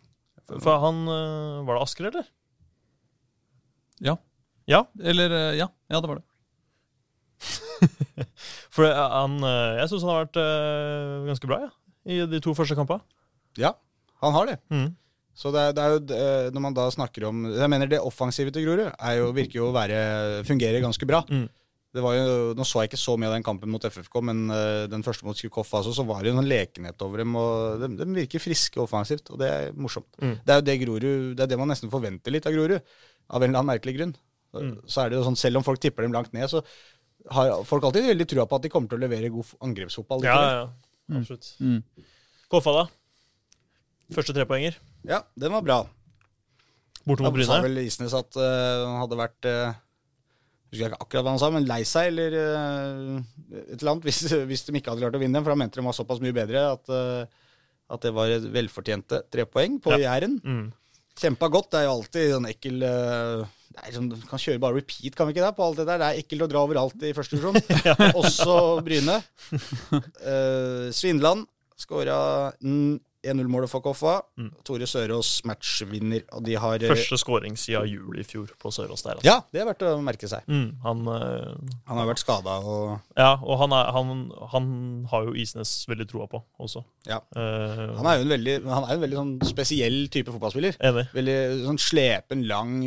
B: For, han eh, Var det Asker, eller?
C: Ja.
B: Ja,
C: Eller eh, Ja, ja det var det. [laughs]
B: for han Jeg syns han har vært ganske bra, ja. I de to første kampene.
A: Ja, han har det.
B: Mm.
A: Så det er, det er jo eh, Når man da snakker om Jeg mener det offensive til Grorud er jo, virker jo å være Fungerer ganske bra.
B: Mm.
A: Det var jo, Nå så jeg ikke så mye av den kampen mot FFK, men eh, den første mot Skukoff altså, så var det jo en lekenhet over dem. og de, de virker friske offensivt, og det er morsomt.
B: Mm.
A: Det er jo det Grorud, det er det man nesten forventer litt av Grorud, av en eller annen merkelig grunn. Så-
B: Mm.
A: Så er det jo sånn, Selv om folk tipper dem langt ned, så har folk alltid veldig trua på at de kommer til å levere god angrepsfotball.
B: Ja,
A: ja,
B: ja. Absolutt.
C: Mm.
B: Koffa, da? Første trepoenger.
A: ja, den var bra.
B: Borte
A: Da
B: mot
A: sa vel Isnes at eh, han hadde vært uh, Husker jeg ikke akkurat hva han sa, men lei seg eller uh, et eller annet [laughs] hvis, hvis de ikke hadde klart å vinne. den, For han mente de var såpass mye bedre at, uh, at det var et velfortjente tre poeng på
B: Ja.
A: Jæren.
B: Mm.
A: Kjempa godt. Det er jo alltid sånn ekkel det er liksom, Du kan kjøre bare repeat, kan vi ikke det? På alt det der. Det er ekkelt å dra overalt i første divisjon. [laughs] Også Bryne. Uh, Svindland skåra 1-0-målet for Koffa.
B: Mm.
A: Tore Sørås matchvinner, og de har eh,
B: Første skåring siden jul i fjor på Sørås der. Altså.
A: Ja, det er verdt å merke seg.
B: Mm, han, øh,
A: Han har vært skada og
B: ja, og han, er, han, han har jo Isnes veldig troa på også.
A: Ja.
B: Uh,
A: Han er jo en veldig, han er en veldig sånn spesiell type fotballspiller.
B: Enig.
A: Veldig sånn slepen, lang,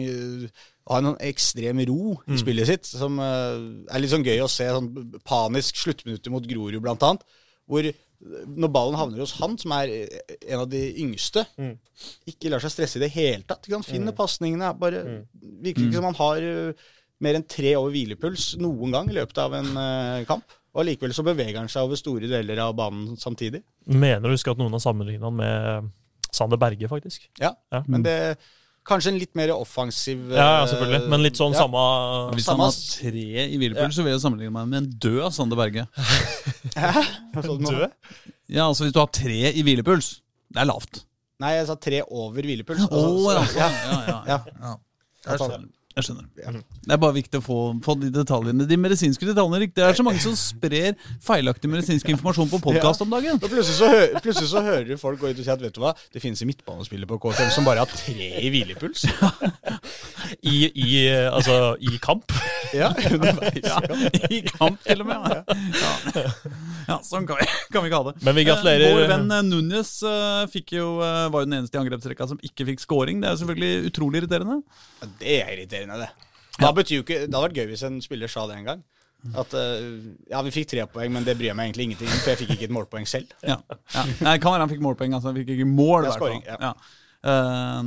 A: har en ekstrem ro i spillet sitt, som uh, er litt sånn gøy å se. Sånn panisk sluttminutter mot Grorud, blant annet. Hvor når ballen havner hos han, som er eh, en av de yngste, ikke lar seg stresse i det hele tatt. Ikke sant? Finner pasningene. Bare Virker ikke som han har eh, mer enn tre over hvilepuls noen gang i løpet av en uh, kamp. Og allikevel så beveger han seg over store deler av banen samtidig.
B: Mener du husker at noen har sammenlignet han med Sander Berge, faktisk?
A: Ja,
B: Ja.
A: Men det kanskje en litt mer offensiv
B: Ja, ja, selvfølgelig. Men litt sånn
A: ja.
B: samme
C: Hvis
A: Samme
C: han har tre i hvilepuls, så vil jeg sammenligne meg med en død Sander Berge. [laughs]
A: Sånn.
B: Død?
C: Ja, altså Hvis du har tre i hvilepuls, det er lavt.
A: Nei, jeg sa tre over hvilepuls. Altså,
C: ja,
A: så-
C: ja, ja, ja,
A: Ja.
C: ja.
A: Jeg det.
C: skjønner.
A: Ja.
C: Det er bare viktig å få, få de detaljene, de medisinske detaljene riktig. Det er så mange som sprer feilaktig medisinsk informasjon på podkast om dagen.
A: Og plutselig så, hø plutselig så hører du folk gå ut og si at vet du hva, det finnes en midtbanespiller på KTM som bare har tre i hvilepuls.
B: I, i, eh, altså, i kamp?
A: Ja, [laughs] underveis.
C: Ja, I kamp, til og med. Ja, ja sånn kan vi, kan vi ikke ha det.
B: Men vi gratulerer.
C: Eh, Vår venn Nunes Núñez eh, fikk jo, eh, var jo den eneste i angrepsrekka som ikke fikk scoring. Det er jo selvfølgelig utrolig irriterende.
A: Ja, Det er irriterende, det. Da betyr jo ikke, det hadde vært gøy hvis en spiller sa det en gang. At eh, ja, vi fikk tre poeng, men det bryr jeg meg egentlig ingenting om, for jeg fikk ikke et målpoeng selv.
C: Ja. Ja. Nei, kan være han fikk målpoeng. Altså, han fikk ikke mål. I hvert fall.
A: ja.
C: Eh,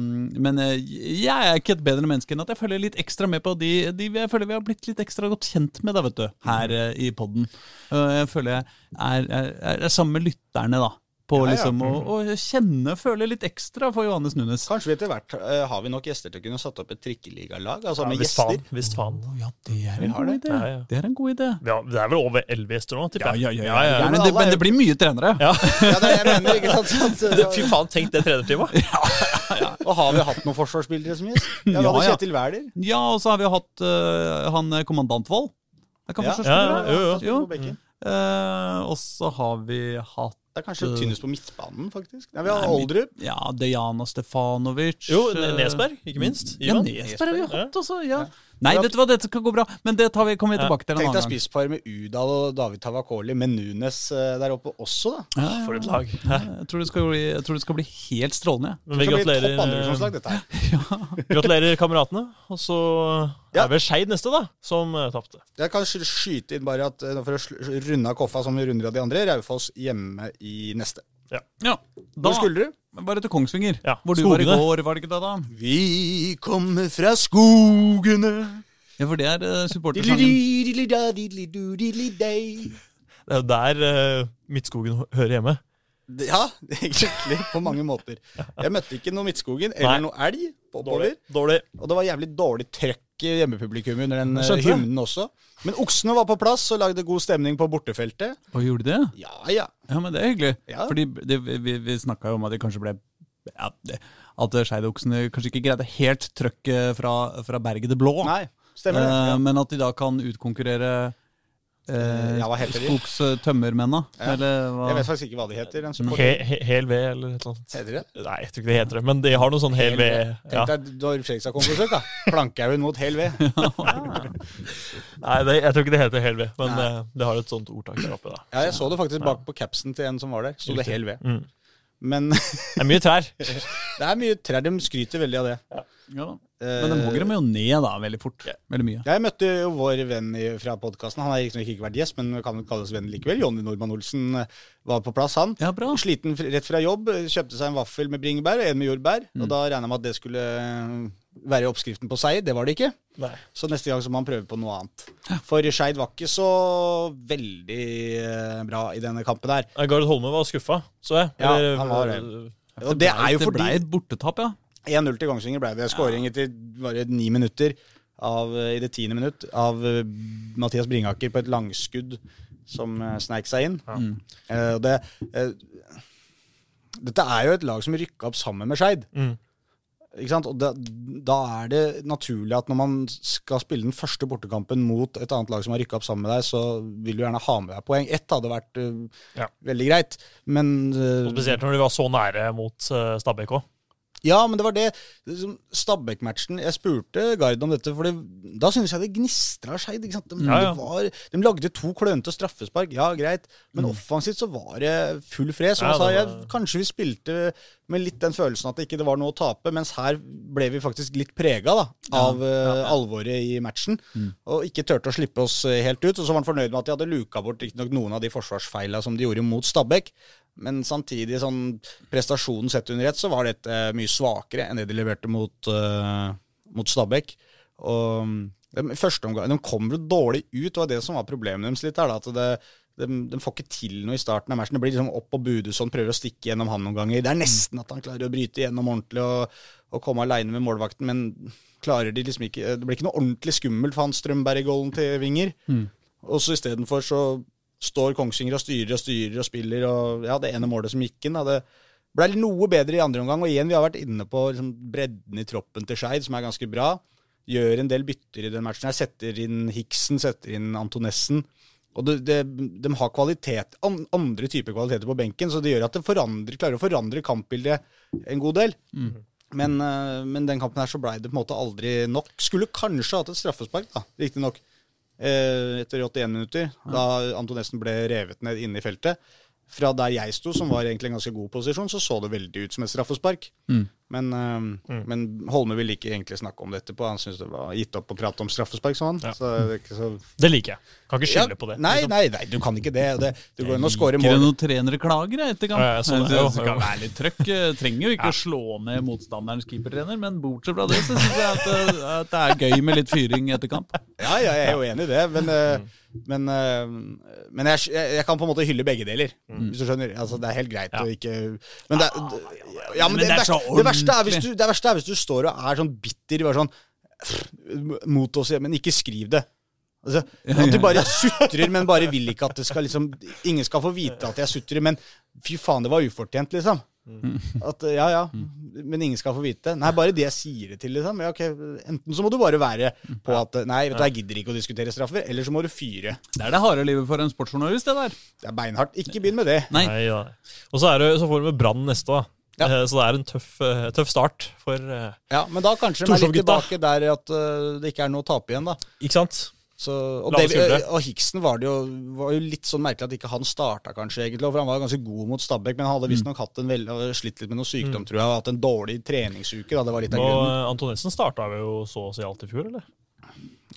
C: men uh, jeg er ikke et bedre menneske enn at jeg følger litt ekstra med på de, de jeg føler vi har blitt litt ekstra godt kjent med da, vet du, her uh, i podden. Eh, jeg føler jeg er, er, er, er sammen med lytterne, da. På
A: Ja, ja.
C: liksom å, å kjenne, føle litt ekstra for Johannes Nunes.
A: Kanskje vi etter hvert eh, har vi nok gjester til å kunne satt opp et trikkeligalag, altså
B: Ja,
A: med
B: visst
A: gjester.
B: faen. Visst faen.
C: ja, det er en god idé.
B: Ja, ja.
C: Det er en god idé.
B: Ja, det er vel over elleve gjester nå, tipper jeg.
C: Gjerne,
A: Men
C: det,
A: alle er
C: men det blir mye trenere.
B: Ja. [laughs]
A: Ja, det er jeg mener, ikke sant? sant? [laughs]
B: Det- Fy faen, tenk det trenerteamet. [laughs]
A: Og har vi hatt noen forsvarsspillere som gjest? Ja, vi
C: Ja,
A: hadde
C: ja.
A: Kjetil Wæler.
C: Ja, og så har vi hatt uh, han eh, kommandant Wold. Er ikke han
A: Ja.
C: forsvarsspiller?
B: Ja, jo, jo.
A: Bekken.
C: Eh, og så har vi hatt
A: Det er kanskje
C: Eh,
A: tynnest på midtbanen, faktisk. Nei, vi har Oldrup.
C: ja, Dejana Stefanovic.
B: Jo,
C: eh,
B: Nesberg, ikke minst.
C: Ja, Nesberg har vi hatt også, ja. Nei, vet du hva, dette kan gå bra. Men det tar vi, kommer vi tilbake til en annen gang.
A: Tenk deg spisspar med Udal og David Tavakoli, med Nunes eh, der oppe også, da.
C: Ja, ja,
B: For et lag. [laughs]
C: Jeg tror, det skal bli, jeg tror det skal bli helt strålende.
B: Men
A: Det
B: vi
A: skal bli et topp
B: gratulerer,
A: dette her. [laughs]
B: gratulerer kameratene. Og så
A: Ja.
B: er vel Skeid neste, da, som uh, tapte.
A: Jeg kan skyte inn bare at eh, for å runde av Koffa som vi runder av de andre, Raufoss hjemme i neste.
C: Ja, da,
A: Hvor skulle du?
C: Bare til Kongsvinger,
B: Ja,
C: hvor du var i går, var det ikke det da?
A: Vi kommer fra skogene
C: Ja, for det er uh, supportersangen.
B: Det er jo der uh, Midtskogen hører hjemme.
A: Ja, egentlig, på mange måter. Jeg møtte ikke noe Midtskogen eller
B: Nei.
A: noe elg på oppover.
B: Dårlig.
A: Og det var jævlig dårlig trøkk i hjemmepublikummet under den eh,
B: skjønte
A: hymnen også. Men oksene var på plass og lagde god stemning på bortefeltet.
C: Og gjorde det?
A: Ja, ja.
C: Ja, men det er hyggelig.
A: Ja.
C: Fordi det, vi, vi snakka jo om at det kanskje ble ja, det, At Skeidoksene kanskje ikke greide helt trøkket fra, fra Berget det blå.
A: Nei, stemmer det.
C: Eh,
A: Ja.
C: Men at de da kan utkonkurrere eh,
A: Ja, hva heter de?
C: skogstømmermennene.
A: Ja.
C: Eller hva?
A: Jeg vet faktisk ikke hva de heter. En
B: He, he, hel ved, eller et eller annet.
A: Heter det?
B: Nei, jeg tror ikke det heter det. Men de har noe sånn hel ved. Ja.
A: Tenk deg når Fredrikstad kom på besøk, da. Plankhaugen mot hel ved. [laughs] [laughs]
B: Nei, det, jeg tror ikke det heter hel ved, men
A: Nei.
B: eh, det har et sånt ordtak der oppe. da.
A: Ja, jeg så det faktisk bak på capsen til en som var der. Sto det hel ved.
B: Mm.
A: Men
B: Det er mye trær. [laughs]
A: det er mye trær. De skryter veldig av det.
C: Ja, da.
A: Eh,
C: Men de hogger dem jo ned da, veldig fort. Veldig mye.
A: Jeg møtte jo vår venn fra podkasten. Han har liksom ikke vært gjest, men kan kalles venn likevel. Jonny Normann Olsen eh, var på plass, han.
C: Ja, bra.
A: Sliten rett fra jobb, kjøpte seg en vaffel med bringebær og en med jordbær.
C: Mm.
A: Og da regna jeg med at det skulle eh, være oppskriften på seier. Det var det ikke.
B: Nei.
A: Så neste gang så må han prøve på noe annet. For Skeid var ikke så veldig bra i denne kampen her.
B: Gard Holme var skuffa, så jeg.
A: Ja,
B: Eller-
A: han var det. Og det er jo
C: det ble et bortetap, ja.
A: 1-0 til Kongsvinger ble det. Skåring etter bare ni minutter av, i det tiende minutt av eh, Mathias Bringaker på et langskudd som uh, sneik seg inn.
B: Ja.
C: Mm.
A: Eh, det, eh, dette er jo et lag som rykka opp sammen med Skeid.
B: Mm.
A: Og da, da er det naturlig at når man skal spille den første bortekampen mot et annet lag som har rykka opp sammen med deg, så vil du gjerne ha med deg poeng. Ett hadde vært uh,
B: Ja.
A: veldig greit, men
B: uh, spesielt når de var så nære mot uh, Stabæk òg.
A: Ja, men det var det. Liksom, Stabæk-matchen Jeg spurte Gard om dette, for det, da synes jeg det gnistra Skeid. De,
B: Ja, ja.
A: var- de lagde to klønete straffespark, ja greit, men offensivt så var det full fres. Og
B: Mm. Ja,
A: sa jeg, kanskje vi spilte med litt den følelsen at det ikke var noe å tape, mens her ble vi faktisk litt prega da, av eh, alvoret i matchen.
B: Mm.
A: Og ikke turte å slippe oss eh, helt ut. Og så var han fornøyd med at de hadde luka bort riktignok noen av de forsvarsfeila som de gjorde mot Stabæk. Men samtidig, sånn prestasjonen sett under ett, så var dette eh, mye svakere enn det de leverte mot, uh, mot Stabæk. Og mm, de, første omgang, de kom jo dårlig ut, og det var det som var problemet deres litt. her da, at det, de, de får ikke til noe i starten av matchen. Det blir liksom opp på Budusson prøver å stikke gjennom han noen ganger. Det er nesten at han klarer å bryte igjennom ordentlig og, og komme aleine med målvakten, men klarer de liksom ikke Det blir ikke noe ordentlig skummelt for han Strømberg-golden til Vinger. Og så istedenfor så står Kongsvinger og styrer og styrer og spiller, og ja, det ene målet som gikk inn, da, det ble noe bedre i andre omgang. Og igjen, vi har vært inne på liksom, bredden i troppen til Skeid, som er ganske bra. Gjør en del bytter i den matchen. her, Setter inn Hiksen, setter inn Antonessen. Og det, det, de har kvalitet, an, andre typer kvaliteter på benken, så det gjør at det forandrer, klarer å forandre kampbildet en god del. Men, eh, men den kampen her så blei det på en måte aldri nok. Skulle kanskje hatt et straffespark, da, riktignok. Eh, etter 81 minutter, da Antonessen ble revet ned inne i feltet. Fra der jeg sto, som var egentlig en ganske god posisjon, så så det veldig ut som et straffespark. Men, mm. men Holme ville ikke egentlig snakke om det etterpå. Han syntes det var gitt opp å prate om straffespark, sånn.
B: Ja.
A: Så det ikke så
B: Det liker jeg. Kan ikke skylde
A: Ja,
B: på det.
A: Nei,
B: liksom.
A: nei, nei, du kan ikke det. det du går inn og scorer
C: Ikke det
A: mål.
C: noen trenere klager etter kamp?
B: Ja, sånn,
C: det, det kan være litt trøkk. eh, Trenger jo ikke å slå ned motstanderens keepertrener, men bortsett fra det så syns jeg at, eh, at det er gøy med litt fyring etter kamp.
A: Ja, ja, jeg er jo enig i det, men, eh, men, men jeg, jeg, kan på en måte hylle begge deler. Hvis du skjønner. Altså, det er helt greit
B: Ja.
A: å ikke Men det, er- ja, men
C: Men
A: det,
C: det
A: verste, det, verste er hvis du, det verste er hvis du står og er sånn bitter bare sånn mot oss, men ikke skriv det. Altså, at du bare sutrer, men bare vil ikke at det skal liksom Ingen skal få vite at jeg sutrer, men fy faen, det var ufortjent, liksom. At, ja, ja, men ingen skal få vite det. Nei, bare det jeg sier det til, liksom. Ja, okay. Enten så må du bare være på at Nei, vet du, jeg gidder ikke å diskutere straffer, eller så må du fyre.
C: Det er det harde livet for en sportsjournalist, det der.
A: Det er beinhardt. Ikke begynn med det.
C: Nei.
B: Nei, ja. Og så, er det, så får du med Brann neste, da.
A: Ja.
B: Eh, Så det er en tøff, eh, tøff start for eh,
A: Ja, Men da kanskje de er litt tilbake der at det ikke er noe å tape igjen, da.
B: Ikke sant?
A: Så, og, David, og Hiksen var det jo, var jo litt sånn merkelig at ikke han starta, kanskje, egentlig. For han var ganske god mot Stabæk, men han hadde visstnok veldig, slitt litt med noe sykdom, tror jeg. Hatt en dårlig treningsuke. da, Det var litt av grunnen.
B: Og Antonessen starta jo så å si alt i fjor, eller?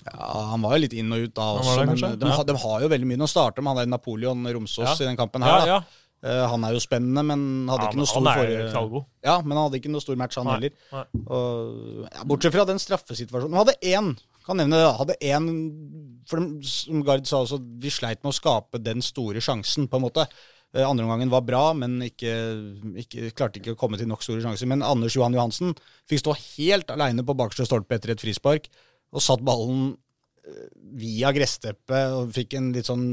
A: Ja, Han var jo litt inn og ut da også,
B: det,
A: men de,
B: Ja.
A: har- de har jo veldig mye. Nå starter med han der Napoleon Romsås
B: Ja.
A: i den kampen her. da.
B: ja.
A: Eh, han er jo spennende, men hadde
B: Ja,
A: ikke noe stor forrige- Ja, men han hadde ikke noe stor match, han
B: Nei,
A: heller.
B: nei.
A: Og, ja, bortsett fra den straffesituasjonen. Han hadde én, kan nevne det. Hadde én For de, som Gard sa også, vi sleit med å skape den store sjansen, på en måte. Andreomgangen Andre omgangen var bra, men ikke, ikke, klarte ikke å komme til nok store sjanser. Men Anders Johan Johansen fikk stå helt aleine på bakerste stolpe etter et frispark, og satt ballen eh, via gressteppet og fikk en litt sånn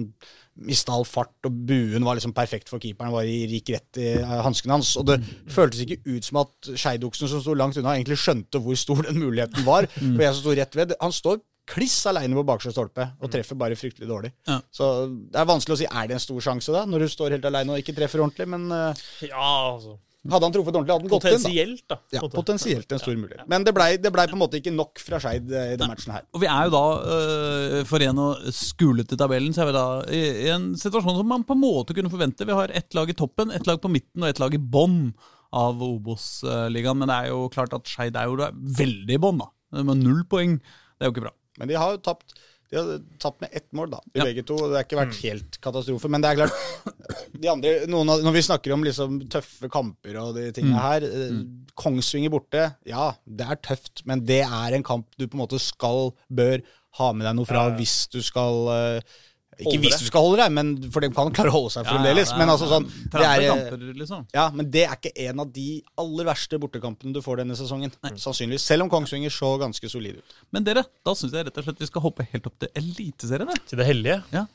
A: Mista all fart, og buen var liksom perfekt for keeperen. Var i rik rett i eh, hanskene hans. Og det føltes ikke ut som at Skeidoksen, som sto langt unna, egentlig skjønte hvor stor den muligheten var. For jeg som sto rett ved, Han står kliss aleine på bakerste stolpe og treffer bare fryktelig dårlig.
C: Ja.
A: Så det er vanskelig å si er det en stor sjanse da, når du står helt aleine og ikke treffer ordentlig. Men eh,
B: Ja, altså
A: hadde han truffet ordentlig, hadde han gått inn.
B: Potensielt, da.
A: Ja, potensielt en stor mulighet. Men det blei ble på en måte ikke nok fra Skeid eh, i den matchen her.
C: Og vi er jo da, øh, for en å skule til tabellen, så er vi da i, i en situasjon som man på en måte kunne forvente. Vi har ett lag i toppen, ett lag på midten og ett lag i bånn av Obos-ligaen. Men det er jo klart at Skeid er jo veldig i bånn, da. Med null poeng. Det er jo ikke bra.
A: Men de har jo tapt de har tapt med ett mål, da, de
C: Ja.
A: begge to. Det har ikke vært helt katastrofe. Men det er klart [laughs] de andre, av, Når vi snakker om liksom tøffe kamper og de tingene her mm. Kongsvinger borte, ja, det er tøft. Men det er en kamp du på en måte skal, bør ha med deg noe fra
B: Ja, ja.
A: hvis du skal eh, Ikke hvis du skal holde deg, men for de kan klare å holde seg fremdeles.
C: Ja, ja,
A: men altså sånn det er,
C: kamper, liksom.
A: ja, men det er ikke en av de aller verste bortekampene du får denne sesongen. Nei. Sannsynligvis. Selv om Kongsvinger så ganske solid ut.
C: Men dere, da syns jeg rett og slett vi skal hoppe helt opp til Eliteserien.
B: Til det hellige.
C: Ja.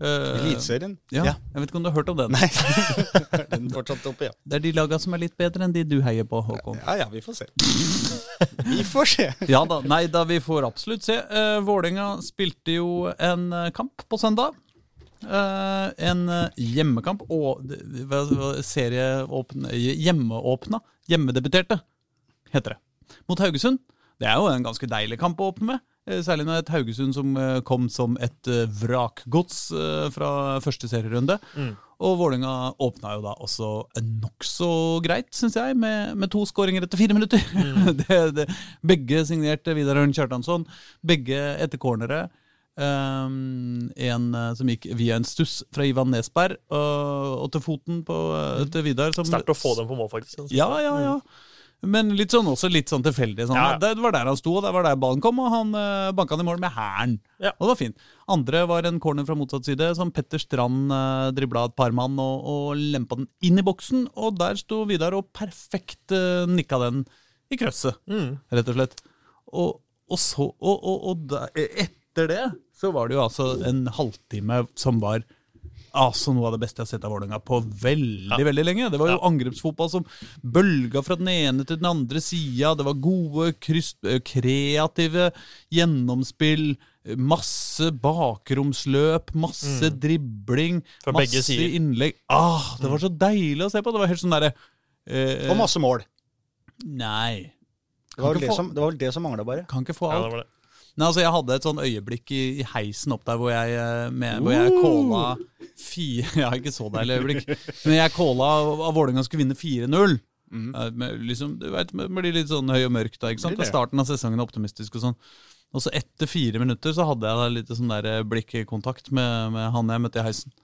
C: Eh,
A: Eliteserien?
C: ja. Jeg vet ikke om du har hørt om den?
A: Nei, [laughs] den fortsatte oppe, ja.
C: Det er de laga som er litt bedre enn de du heier på, Håkon.
A: Ja, ja, vi får se. Vi får se. [laughs]
C: Ja da, nei da, vi får absolutt se. Uh, Vålerenga spilte jo en eh, kamp på søndag. Uh, en hjemmekamp og serieåpne Hjemmeåpna. Hjemmedebuterte heter det. Mot Haugesund. Det er jo en ganske deilig kamp å åpne med. Eh, Særlig med et Haugesund som eh, kom som et eh, vrakgods fra første serierunde. Og Vålerenga åpna jo da også nokså greit, syns jeg, med, med to skåringer etter fire minutter. [laughs] det, det, begge signerte Vidar Ørn Kjartansson. Begge etter cornere. Um, en som gikk via en stuss fra Ivan Nesberg og, og til foten på, eh, til Vidar.
B: Sterkt å få dem på mål, faktisk.
C: ja, ja, ja. Men litt sånn, også litt sånn tilfeldig. Sånn.
B: Ja.
C: Det var der han sto, og det var der ballen kom, og han uh, banka den i mål med hæren.
B: Ja.
C: Og det var fint. Andre var en corner fra motsatt side, som Petter Strand uh, dribla et par mann og, og lempa den inn i boksen. Og der sto Vidar og perfekt uh, nikka den i krøsset,
B: Mm.
C: rett og slett. Og, og så Og, og, da, etter det så var det jo altså en halvtime som var Altså Noe av det beste jeg har sett av Vålerenga på veldig veldig lenge. Det var jo
B: Ja.
C: angrepsfotball som bølga fra den ene til den andre sida. Det var gode, kryss, eh, kreative gjennomspill. Masse bakromsløp, masse dribling,
B: Fra
C: masse
B: begge
C: innlegg. Ah, det var så deilig å se på! Det var helt sånn derre eh,
A: Og masse mål.
C: Nei.
A: Det var vel det
C: få-
A: som, det var vel det som mangla, bare.
C: Kan ikke få alt.
B: Ja, det.
C: Nei, altså Jeg hadde et sånn øyeblikk i, i heisen opp der hvor jeg, eh, med, hvor jeg calla fire [laughs] Ja, ikke så deilig øyeblikk, men jeg calla at Vålerenga skulle vinne 4-0. Mm. Liksom, du vet, det blir litt sånn høy og mørk da, ikke sant?
A: Det er
C: starten av sesongen optimistisk og sånn. Og så etter fire minutter så hadde jeg litt sånn der eh, blikkontakt med, med han jeg møtte i heisen.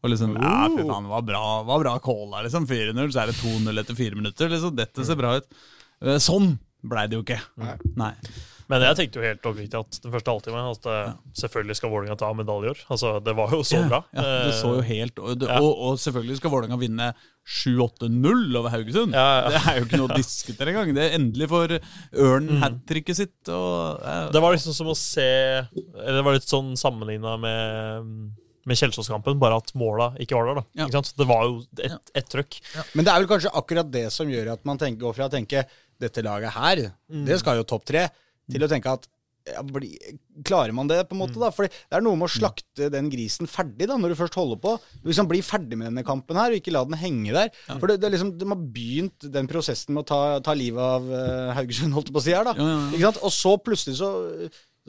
C: Og liksom, ja, fy faen, det var bra, var bra kåla, liksom. 4-0, så er det 2-0 etter fire minutter. liksom, Dette ser bra ut. Eh, Sånn blei det jo ikke. Nei.
B: Men jeg tenkte jo helt oppriktig at den første halvtimen at ja. selvfølgelig skal Vålerenga ta medaljer. Altså, det var jo så bra.
C: Ja, det så jo
B: Eh,
C: helt Og, det,
B: ja.
C: og, og selvfølgelig skal Vålerenga vinne 7-8-0 over Haugesund.
B: Ja, ja.
C: Det er jo ikke noe å [laughs] diskutere engang. Det er endelig for Ørn hat tricket sitt. Og, eh,
B: Det var liksom som å se Eller det var litt sånn sammenligna med med Kjelsås-kampen, bare at måla ikke var der. da
C: Ja.
B: Ikke sant? Det var jo ett et trøkk.
A: Men det er vel kanskje akkurat det som gjør at man tenker, går fra å tenke dette laget her, det skal jo topp tre, til å tenke at ja, bli, Klarer man det, på en måte? da? For det er noe med å slakte den grisen ferdig, da, når du først holder på. Du liksom Bli ferdig med denne kampen her, og ikke la den henge der. For det, det er liksom, De har begynt den prosessen med å ta, ta livet av uh, Haugesund, holdt jeg på å si her, da.
C: Ja, ja, ja.
A: Ikke sant? Og så plutselig så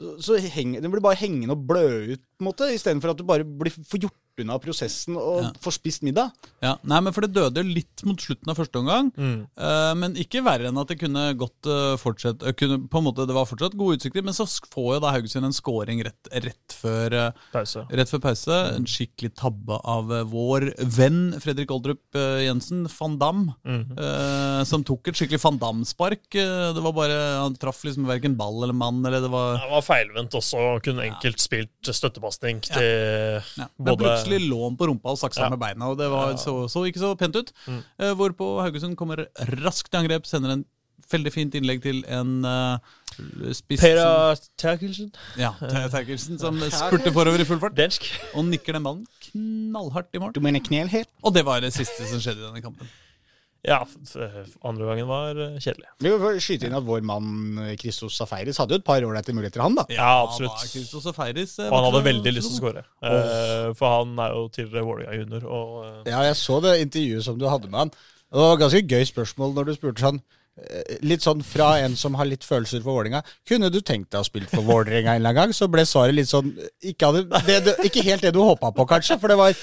A: så, så henger, Den blir bare hengende og blø ut, på en måte, istedenfor at du bare blir får gjort unna prosessen og
C: Ja.
A: får spist middag.
C: ja. Nei, men For det døde litt mot slutten av første omgang.
B: Mm.
C: Uh, men ikke verre enn at det kunne godt uh, fortsette eh, kunne, på en måte, Det var fortsatt gode utsikter, men så får jo da Haugesund en scoring rett, rett før eh,
B: Pause.
C: Rett før pause. En skikkelig tabbe av eh, vår venn Fredrik Oldrup eh, Jensen, van Dam,
B: mm.
C: eh, som tok et skikkelig van Dam-spark. Eh, det var bare, Han traff liksom verken ball eller mann. eller det var...
B: Det var feilvendt også. Kunne enkelt spilt støttepasning til
C: Ja. Men
B: både
C: plutselig lå han på rumpa og saksa
B: Ja.
C: med beina, og det var, så, så ikke så pent ut.
B: Mm.
C: Uh, hvorpå Haugesund kommer raskt i angrep, sender en veldig fint innlegg til en uh, spiss
B: Pera Terkelsen.
C: Ja, Terkelsen, som spurte forover i full fart
B: Dansk.
C: og nikker den ballen knallhardt i mål.
A: Du mener knelhet?
C: Og det var det siste som skjedde i denne kampen.
B: Ja, andre gangen var eh, kjedelig.
A: Vi får skyte inn at vår mann eh, Christos Safaris hadde jo et par ålreite muligheter, han da.
B: Ja, absolutt.
C: Ja, Safaris, og eh,
B: han hadde veldig lyst til å skåre. Oh. for han er jo tidligere Vålerenga junior. Og,
A: Ja, jeg så det intervjuet som du hadde med han. Det var et ganske gøy spørsmål når du spurte sånn Litt sånn fra en som har litt følelser for Vålerenga. Kunne du tenkt deg å spille for Vålerenga en eller annen gang? Så ble svaret litt sånn Ikke, hadde, det, ikke helt det du håpa på, kanskje. For det var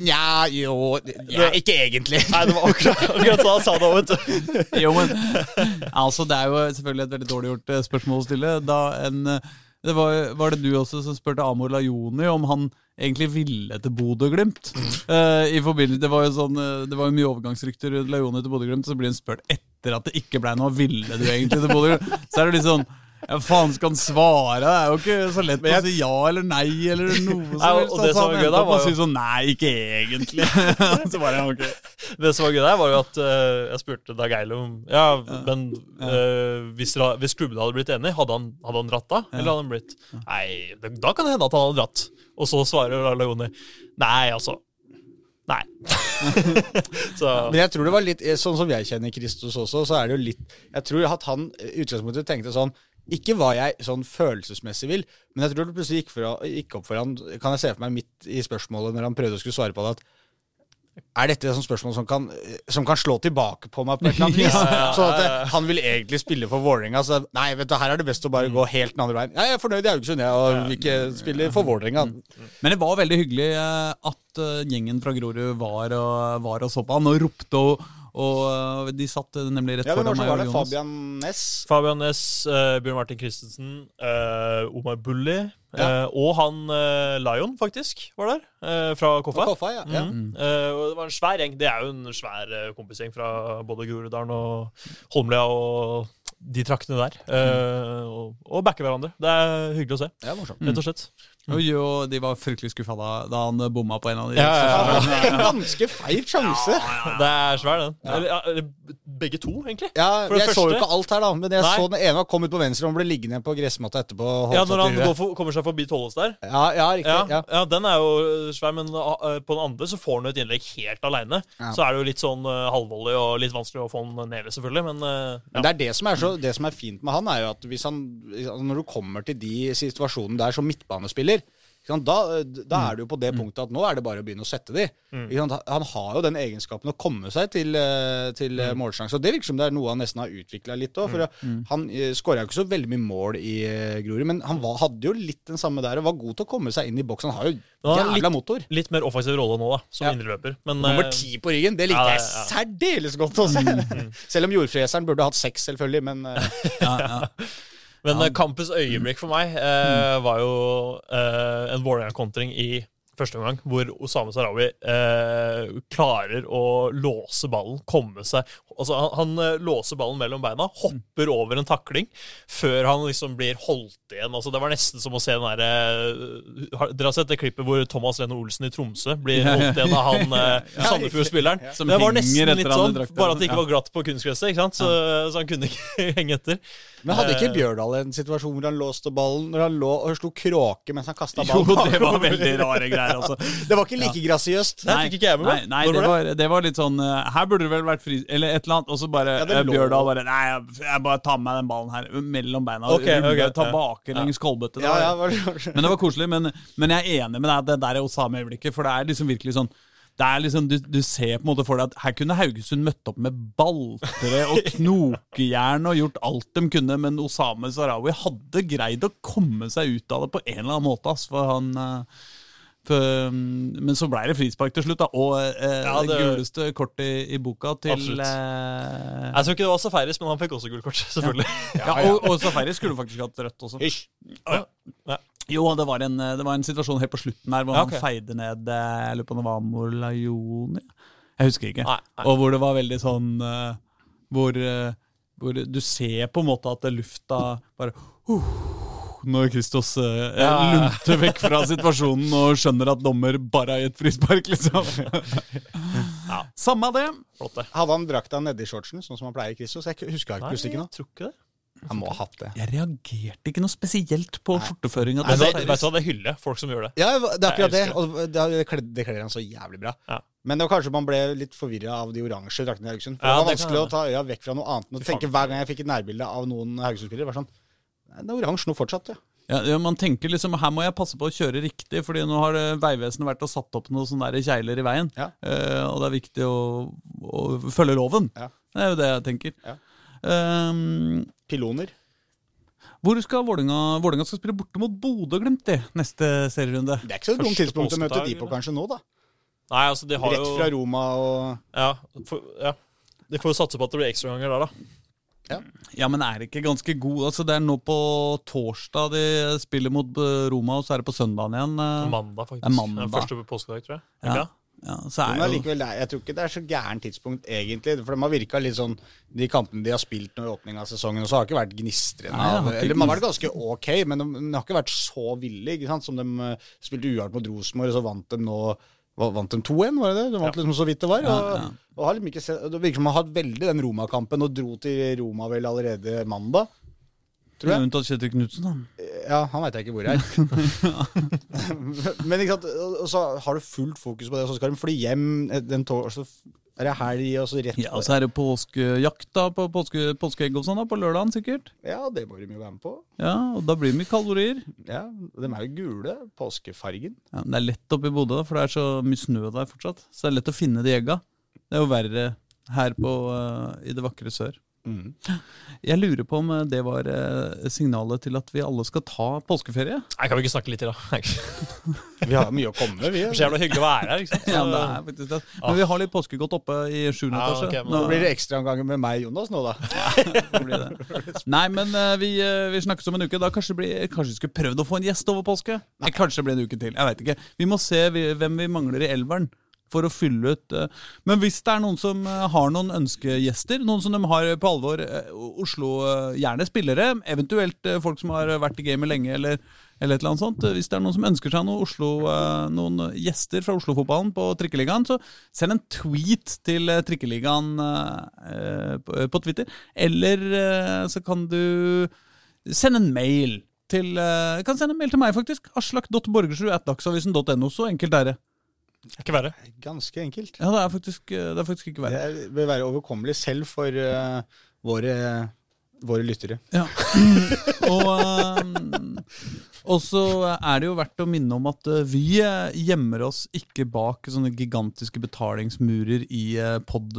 A: Nja, jo ja, Ikke egentlig.
B: Nei, det var akkurat, akkurat sånn han sa det òg, vet du. [laughs]
C: Jo, men altså, Det er jo selvfølgelig et veldig dårlig gjort eh, spørsmål å stille. Da en, eh, det var, var det du også som spurte Amor Lajoni om han egentlig ville til Bodø-Glimt? Mm. i forbindelse, det var jo sånn, eh, det var jo mye overgangsrykter rundt Lajoni til Bodø-Glimt, så blir han spurt etter at det ikke ble noe. Ville du egentlig til Bodø-Glimt? Så er det litt sånn ja, faen skal han svare? Det er jo ikke så lett å si ja eller nei eller noe som helst.
B: og det
C: Altså,
B: som var gøy da, var jo-
C: sånn Nei, ikke egentlig. [laughs] så bare, ja, ok.
B: Det som var gøy der, var jo at uh, jeg spurte Dag Eile om Ja, men uh, hvis, hvis klubben hadde blitt enig, hadde han, hadde han dratt da? Eller hadde han blitt Nei, da kan det hende at han hadde dratt. Og så svarer Lagoni Nei, altså. Nei. [laughs] så
A: Men jeg tror det var litt Sånn som jeg kjenner Kristus også, så er det jo litt Jeg tror at han i utgangspunktet tenkte sånn Ikke hva jeg sånn følelsesmessig vil, men jeg tror det plutselig gikk, for, gikk opp for han Kan jeg se for meg midt i spørsmålet når han prøvde å skulle svare på det, at er dette et spørsmål som kan, som kan slå tilbake på meg på et eller annet vis? [laughs]
B: Ja, ja, ja,
A: Sånn at han vil egentlig spille for Vålerenga. Så nei, vet du, her er det best å bare gå helt den andre veien. Jeg er fornøyd i Haugesund, jeg, og vil ikke spille for Vålerenga.
C: Men det var veldig hyggelig eh, at eh, gjengen fra Grorud var og, var og så på han og ropte. Og, og eh, de satt eh, nemlig rett
A: Ja,
C: foran meg og Jonas.
A: Fabian Næss.
B: Fabian Næss, uh, Bjørn Martin Christensen, uh, Omar Bulli eh, og han uh, Lion, faktisk, var der. Uh, fra Koffa.
A: Koffa, ja.
B: mm. Eh, og det var en svær gjeng. Det er jo en svær eh, kompisgjeng fra både Groruddalen og Holmlia og de traktene der. Mm. og, og backer hverandre. Det er hyggelig å se,
A: Det er morsomt.
B: rett og slett.
C: Og jo, de var fryktelig skuffa da, da han bomma på en av de.
B: Ja, ja, ja. [laughs]
A: Ganske feil sjanse.
B: Det er svær, den. Eller, ja, eller begge to, egentlig.
A: Ja,
B: For det
A: jeg så jo ikke alt her, da. Men jeg
B: Nei.
A: så den ene kom kommet på venstre og ble liggende på gressmatta etterpå.
B: Ja, Når han går for, kommer seg forbi Tollås der.
A: ja, ja, riktig.
B: Ja,
A: Ja.
B: ja, den er jo svær, men uh, på den andre så får han jo et innlegg helt aleine.
A: Ja.
B: Så er det jo litt sånn uh, halvvolley og litt vanskelig å få han nede, selvfølgelig, men uh,
A: Men det er det som er, så, det som er fint med han, er jo at hvis han, når du kommer til de situasjonene der som midtbanespiller, da, da er jo på det punktet at nå er det bare å begynne å sette de. Sant, han har jo den egenskapen å komme seg til, eh, til mm. målsjanse. Og det virker som det er noe han nesten har utvikla litt òg. For han uh, skåra jo ikke så veldig mye mål i Grorud, men han var, hadde jo litt den samme der og var god til å komme seg inn i boksen. Han har jo jævla litt, motor.
B: Litt mer offensiv rolle nå, da, som
A: Ja.
B: indreløper.
A: Nummer ti på ryggen, det liker
B: Ja, ja, jeg
A: særdeles godt å se. [laughs] Selv om jordfreseren burde hatt seks, selvfølgelig, men [laughs]
C: Ja, ja. [laughs]
B: Men ja. kampens øyeblikk for meg eh, var jo eh, en Vålerenga-kontring i første omgang, hvor Osame Sarawi eh, klarer å låse ballen, komme seg Altså, han, han eh, låser ballen mellom beina, hopper over en takling, før han liksom blir holdt igjen. Altså, det var nesten som å se den derre har- Dere har sett det klippet hvor Thomas Lene Olsen i Tromsø blir holdt igjen av han eh, [laughs] Sandefjord-spilleren?
C: Som
B: Det var nesten litt sånn, bare at det ikke var glatt på kunstgresset, ikke sant? Så, så han kunne ikke [laughs] henge etter.
A: Men hadde ikke
B: Eh.
A: Bjørdal en situasjon hvor han låste ballen Når han lå og slo kråke mens han kasta
C: Jo, det var veldig rare greier, altså.
A: Det var ikke like grasiøst.
B: Nei, fikk ikke jeg med meg.
C: nei
B: nei
C: det,
B: var
C: det var litt sånn eh, Her burde det vel vært fri... Eller et eller annet. Og så bare
A: Ja,
C: eh, Bjørdal bare Nei, jeg, bare tar med meg den ballen her mellom beina. Okay,
B: Ok,
C: ruller
B: ok,
C: tilbake
B: ja.
C: langs kolbøttet.
A: Ja,
C: var-
A: ja, var
C: Men det var koselig. Men, men jeg er enig med deg det der er Osame-øyeblikket. For det er liksom virkelig sånn det er liksom, du, du ser på en måte for deg at her kunne Haugesund møtt opp med baltre og [laughs] knokejern og gjort alt de kunne, men Osame Sarawi hadde greid å komme seg ut av det på en eller annen måte. Ass, for han mm, Men så ble det frispark til slutt, da, og eh,
B: Ja,
C: det
B: det-
C: guleste kortet i, i boka til
B: Absolutt.
C: eh,
B: Jeg tror ikke det var Safaris, men han fikk også gult kort, [laughs] selvfølgelig.
C: ja, og, og Safaris skulle faktisk hatt rødt også.
A: Hysj.
B: Ja.
C: Jo, det var, en, det var en situasjon helt på slutten her hvor
B: Ja, okay.
C: han feide ned eh, Jeg lurer på om det var Molayoni. Jeg husker ikke.
B: Nei, nei.
C: Og hvor det var veldig sånn eh, hvor, eh, hvor du ser på en måte at lufta bare uh, Når Kristos uh,
B: Ja.
C: lunter vekk fra situasjonen og skjønner at dommer bare har gitt frispark, liksom. [laughs]
B: Ja.
C: Samme det.
B: Flott, det.
A: Hadde han drakta nedi shortsen, sånn som han pleier, Christos? Jeg husker ikke plutselig ikke
B: jeg
A: noe. Han må ha hatt det.
C: Jeg reagerte ikke noe spesielt på skjorteføringa
B: det, vet du hva, det hyller folk som gjør det.
A: Ja, det er akkurat det. Og det kler han så jævlig bra.
B: Ja.
A: Men det var kanskje man ble litt forvirra av de oransje draktene i Haugesund. For
B: Ja,
A: det var vanskelig
B: det
A: å ta øya vekk fra noe annet.
B: enn å
A: tenke Hver gang jeg fikk et nærbilde av noen Haugesund-spillere, var sånn det er oransje nå fortsatt, ja.
C: Ja, ja, man tenker liksom her må jeg passe på å kjøre riktig, fordi nå har Vegvesenet vært og satt opp noen sånne der kjegler i veien.
A: Ja.
C: Eh, og det er viktig å, å følge loven.
A: Ja.
C: Det er jo det jeg tenker.
A: Ja.
C: Ehm,
A: Piloner.
C: hvor skal Vålinga Vålinga skal spille borte mot Bodø-Glimt de, neste serierunde?
A: Det er ikke så dumt tidspunkt å møte de på kanskje nå, da.
B: Nei, altså, de har
A: Rett
B: jo
A: fra Roma og
B: Ja, for, ja. De får jo satse på at det blir ekstraganger der, da.
C: Ja, men er det ikke ganske god Altså Det er nå på torsdag de spiller mot eh, Roma, og så er det på søndagen igjen. eh.
B: Mandag, faktisk.
C: Det er mandag.
B: Den første påskedag, tror jeg.
C: Ja. Ja, er
A: er- jeg tror ikke det er så gærent tidspunkt, egentlig. For de har virka litt sånn De kampene de har spilt nå i åpninga av sesongen, og så har det ikke vært gnistrende. Eller de har vært ganske ok, men de, de har ikke vært så ville, sant. Som de eh, spilte uart mot Rosenborg, og så vant de nå Vant de 2-1, var det det? De vant liksom så vidt det var. Og,
C: Ja, ja.
A: og har liksom ikke sett, det virker som de har hatt veldig den Roma-kampen, og dro til Roma vel allerede mandag. Tror jeg.
C: Unntatt Kjetil Knutsen, da.
A: Ja, han veit jeg ikke hvor jeg er. [laughs] [laughs] Men ikke sant, og så har du fullt fokus på det, og så skal de fly hjem den torsdag Er det helg og så rett
C: Ja, så er det påskejakt da, på påske, påskeegg og sånn da, på lørdagen sikkert.
A: Ja, det må de jo være med på.
C: Ja, og da blir det mye kalorier.
A: Ja, De er jo gule. Påskefargen.
C: Ja, men det er lett oppe i Bodø, for det er så mye snø der fortsatt. Så det er lett å finne de egga. Det er jo verre her på, uh, i det vakre sør.
A: Mm.
C: Jeg lurer på om eh, det var eh, signalet til at vi alle skal ta påskeferie?
B: Nei, Kan vi ikke snakke litt til, da? [laughs]
A: Vi har mye å komme med, vi.
B: er så jævla hyggelig å være her. ikke sant?
C: Ja, det er faktisk det. Men vi har litt påskegodt oppe i sjuende
B: Ja,
C: etasje.
B: ok, men
C: Nå
A: Nå blir det ekstraomganger med meg, Jonas, nå, da. [laughs]
C: blir det. Nei, men eh, vi, vi snakkes om en uke. Da kanskje, det blir, kanskje vi skulle prøvd å få en gjest over påske? Nei, kanskje det blir en uke til. Jeg veit ikke. Vi må se hvem vi mangler i elveren. For å fylle ut eh, Men hvis det er noen som eh, har noen ønskegjester, noen som de har på alvor eh, Oslo Gjerne spillere, eventuelt folk som har vært i gamet lenge, eller, eller et eller annet sånt. Hvis det er noen som ønsker seg noen, Oslo, noen gjester fra Oslo-fotballen på Trikkeligaen, så send en tweet til Trikkeligaen på, Twitter. Eller så kan du sende en mail til Kan sende en mail til meg, faktisk. Aslak.borgersrud.dagsavisen.no. Så enkelt er det.
B: Det ikke verre.
A: Ganske enkelt.
C: Ja, det er faktisk, eh, det er faktisk ikke verre.
A: Det vil være overkommelig selv for uh, våre, våre lyttere.
C: Ja. [laughs] og, eh, så er det jo verdt å minne om at vi gjemmer oss ikke bak sånne gigantiske betalingsmurer i pod,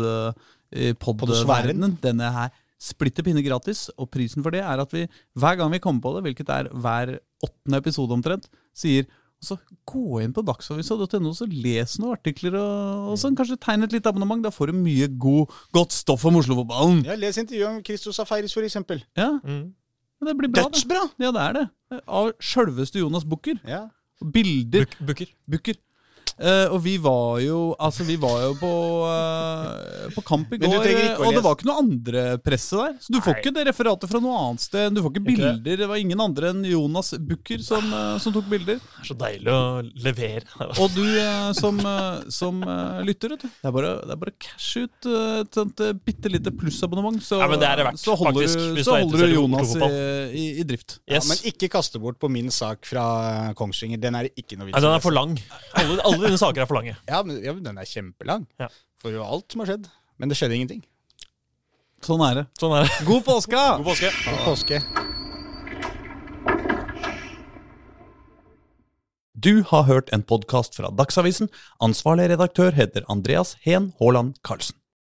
C: pod-verdenen. Denne her splitter pinne gratis, og prisen for det er at vi hver gang vi kommer på det, hvilket er hver åttende episode omtrent, sier så Gå inn på dagsavisa.no og les noen artikler, og, og sånn, kanskje tegn et lite abonnement. Da får du mye god, godt stoff om Oslo-fotballen.
A: Ja, Les intervjuet om Christos Safaris, for eksempel.
C: Ja,
B: Mm.
C: det blir bra. det.
A: Dødsbra!
C: Ja, det er det. Av sjølveste Jonas Bukker.
A: Ja.
C: Bilder.
B: Buk Booker.
C: Bukker. Eh, og vi var jo Altså, vi var jo på, uh, på kamp i går,
A: å
C: og det var ikke noe andre presse der. Så du får
B: Nei.
C: ikke det referatet fra noe annet sted. Du får ikke bilder. Det var ingen andre enn Jonas Bukker som, uh, som tok bilder.
B: Det er så deilig å levere.
C: Og du eh, som, eh, som eh, lytter, vet du. Det er bare, det er bare cashe ut eh, et sånt uh, bitte lite plussabonnement, så,
B: Ja, verdt,
C: så holder,
B: faktisk,
C: du, så
B: er
C: holder du Jonas i, i, i drift.
A: Ja, men ikke kaste bort på min sak fra eh, Kongsvinger. Den er ikke noe vits i. den
B: er for lang. Alle, alle dine saker er for lange.
A: Ja, men, ja, men den er kjempelang.
B: Ja.
A: For jo alt som har skjedd. Men det skjedde ingenting.
C: Sånn er det.
B: Sånn er det.
C: God påske!
B: God påske.
A: Påske.
C: Du har hørt en podkast fra Dagsavisen. Ansvarlig redaktør heter Andreas Heen Haaland Karlsen.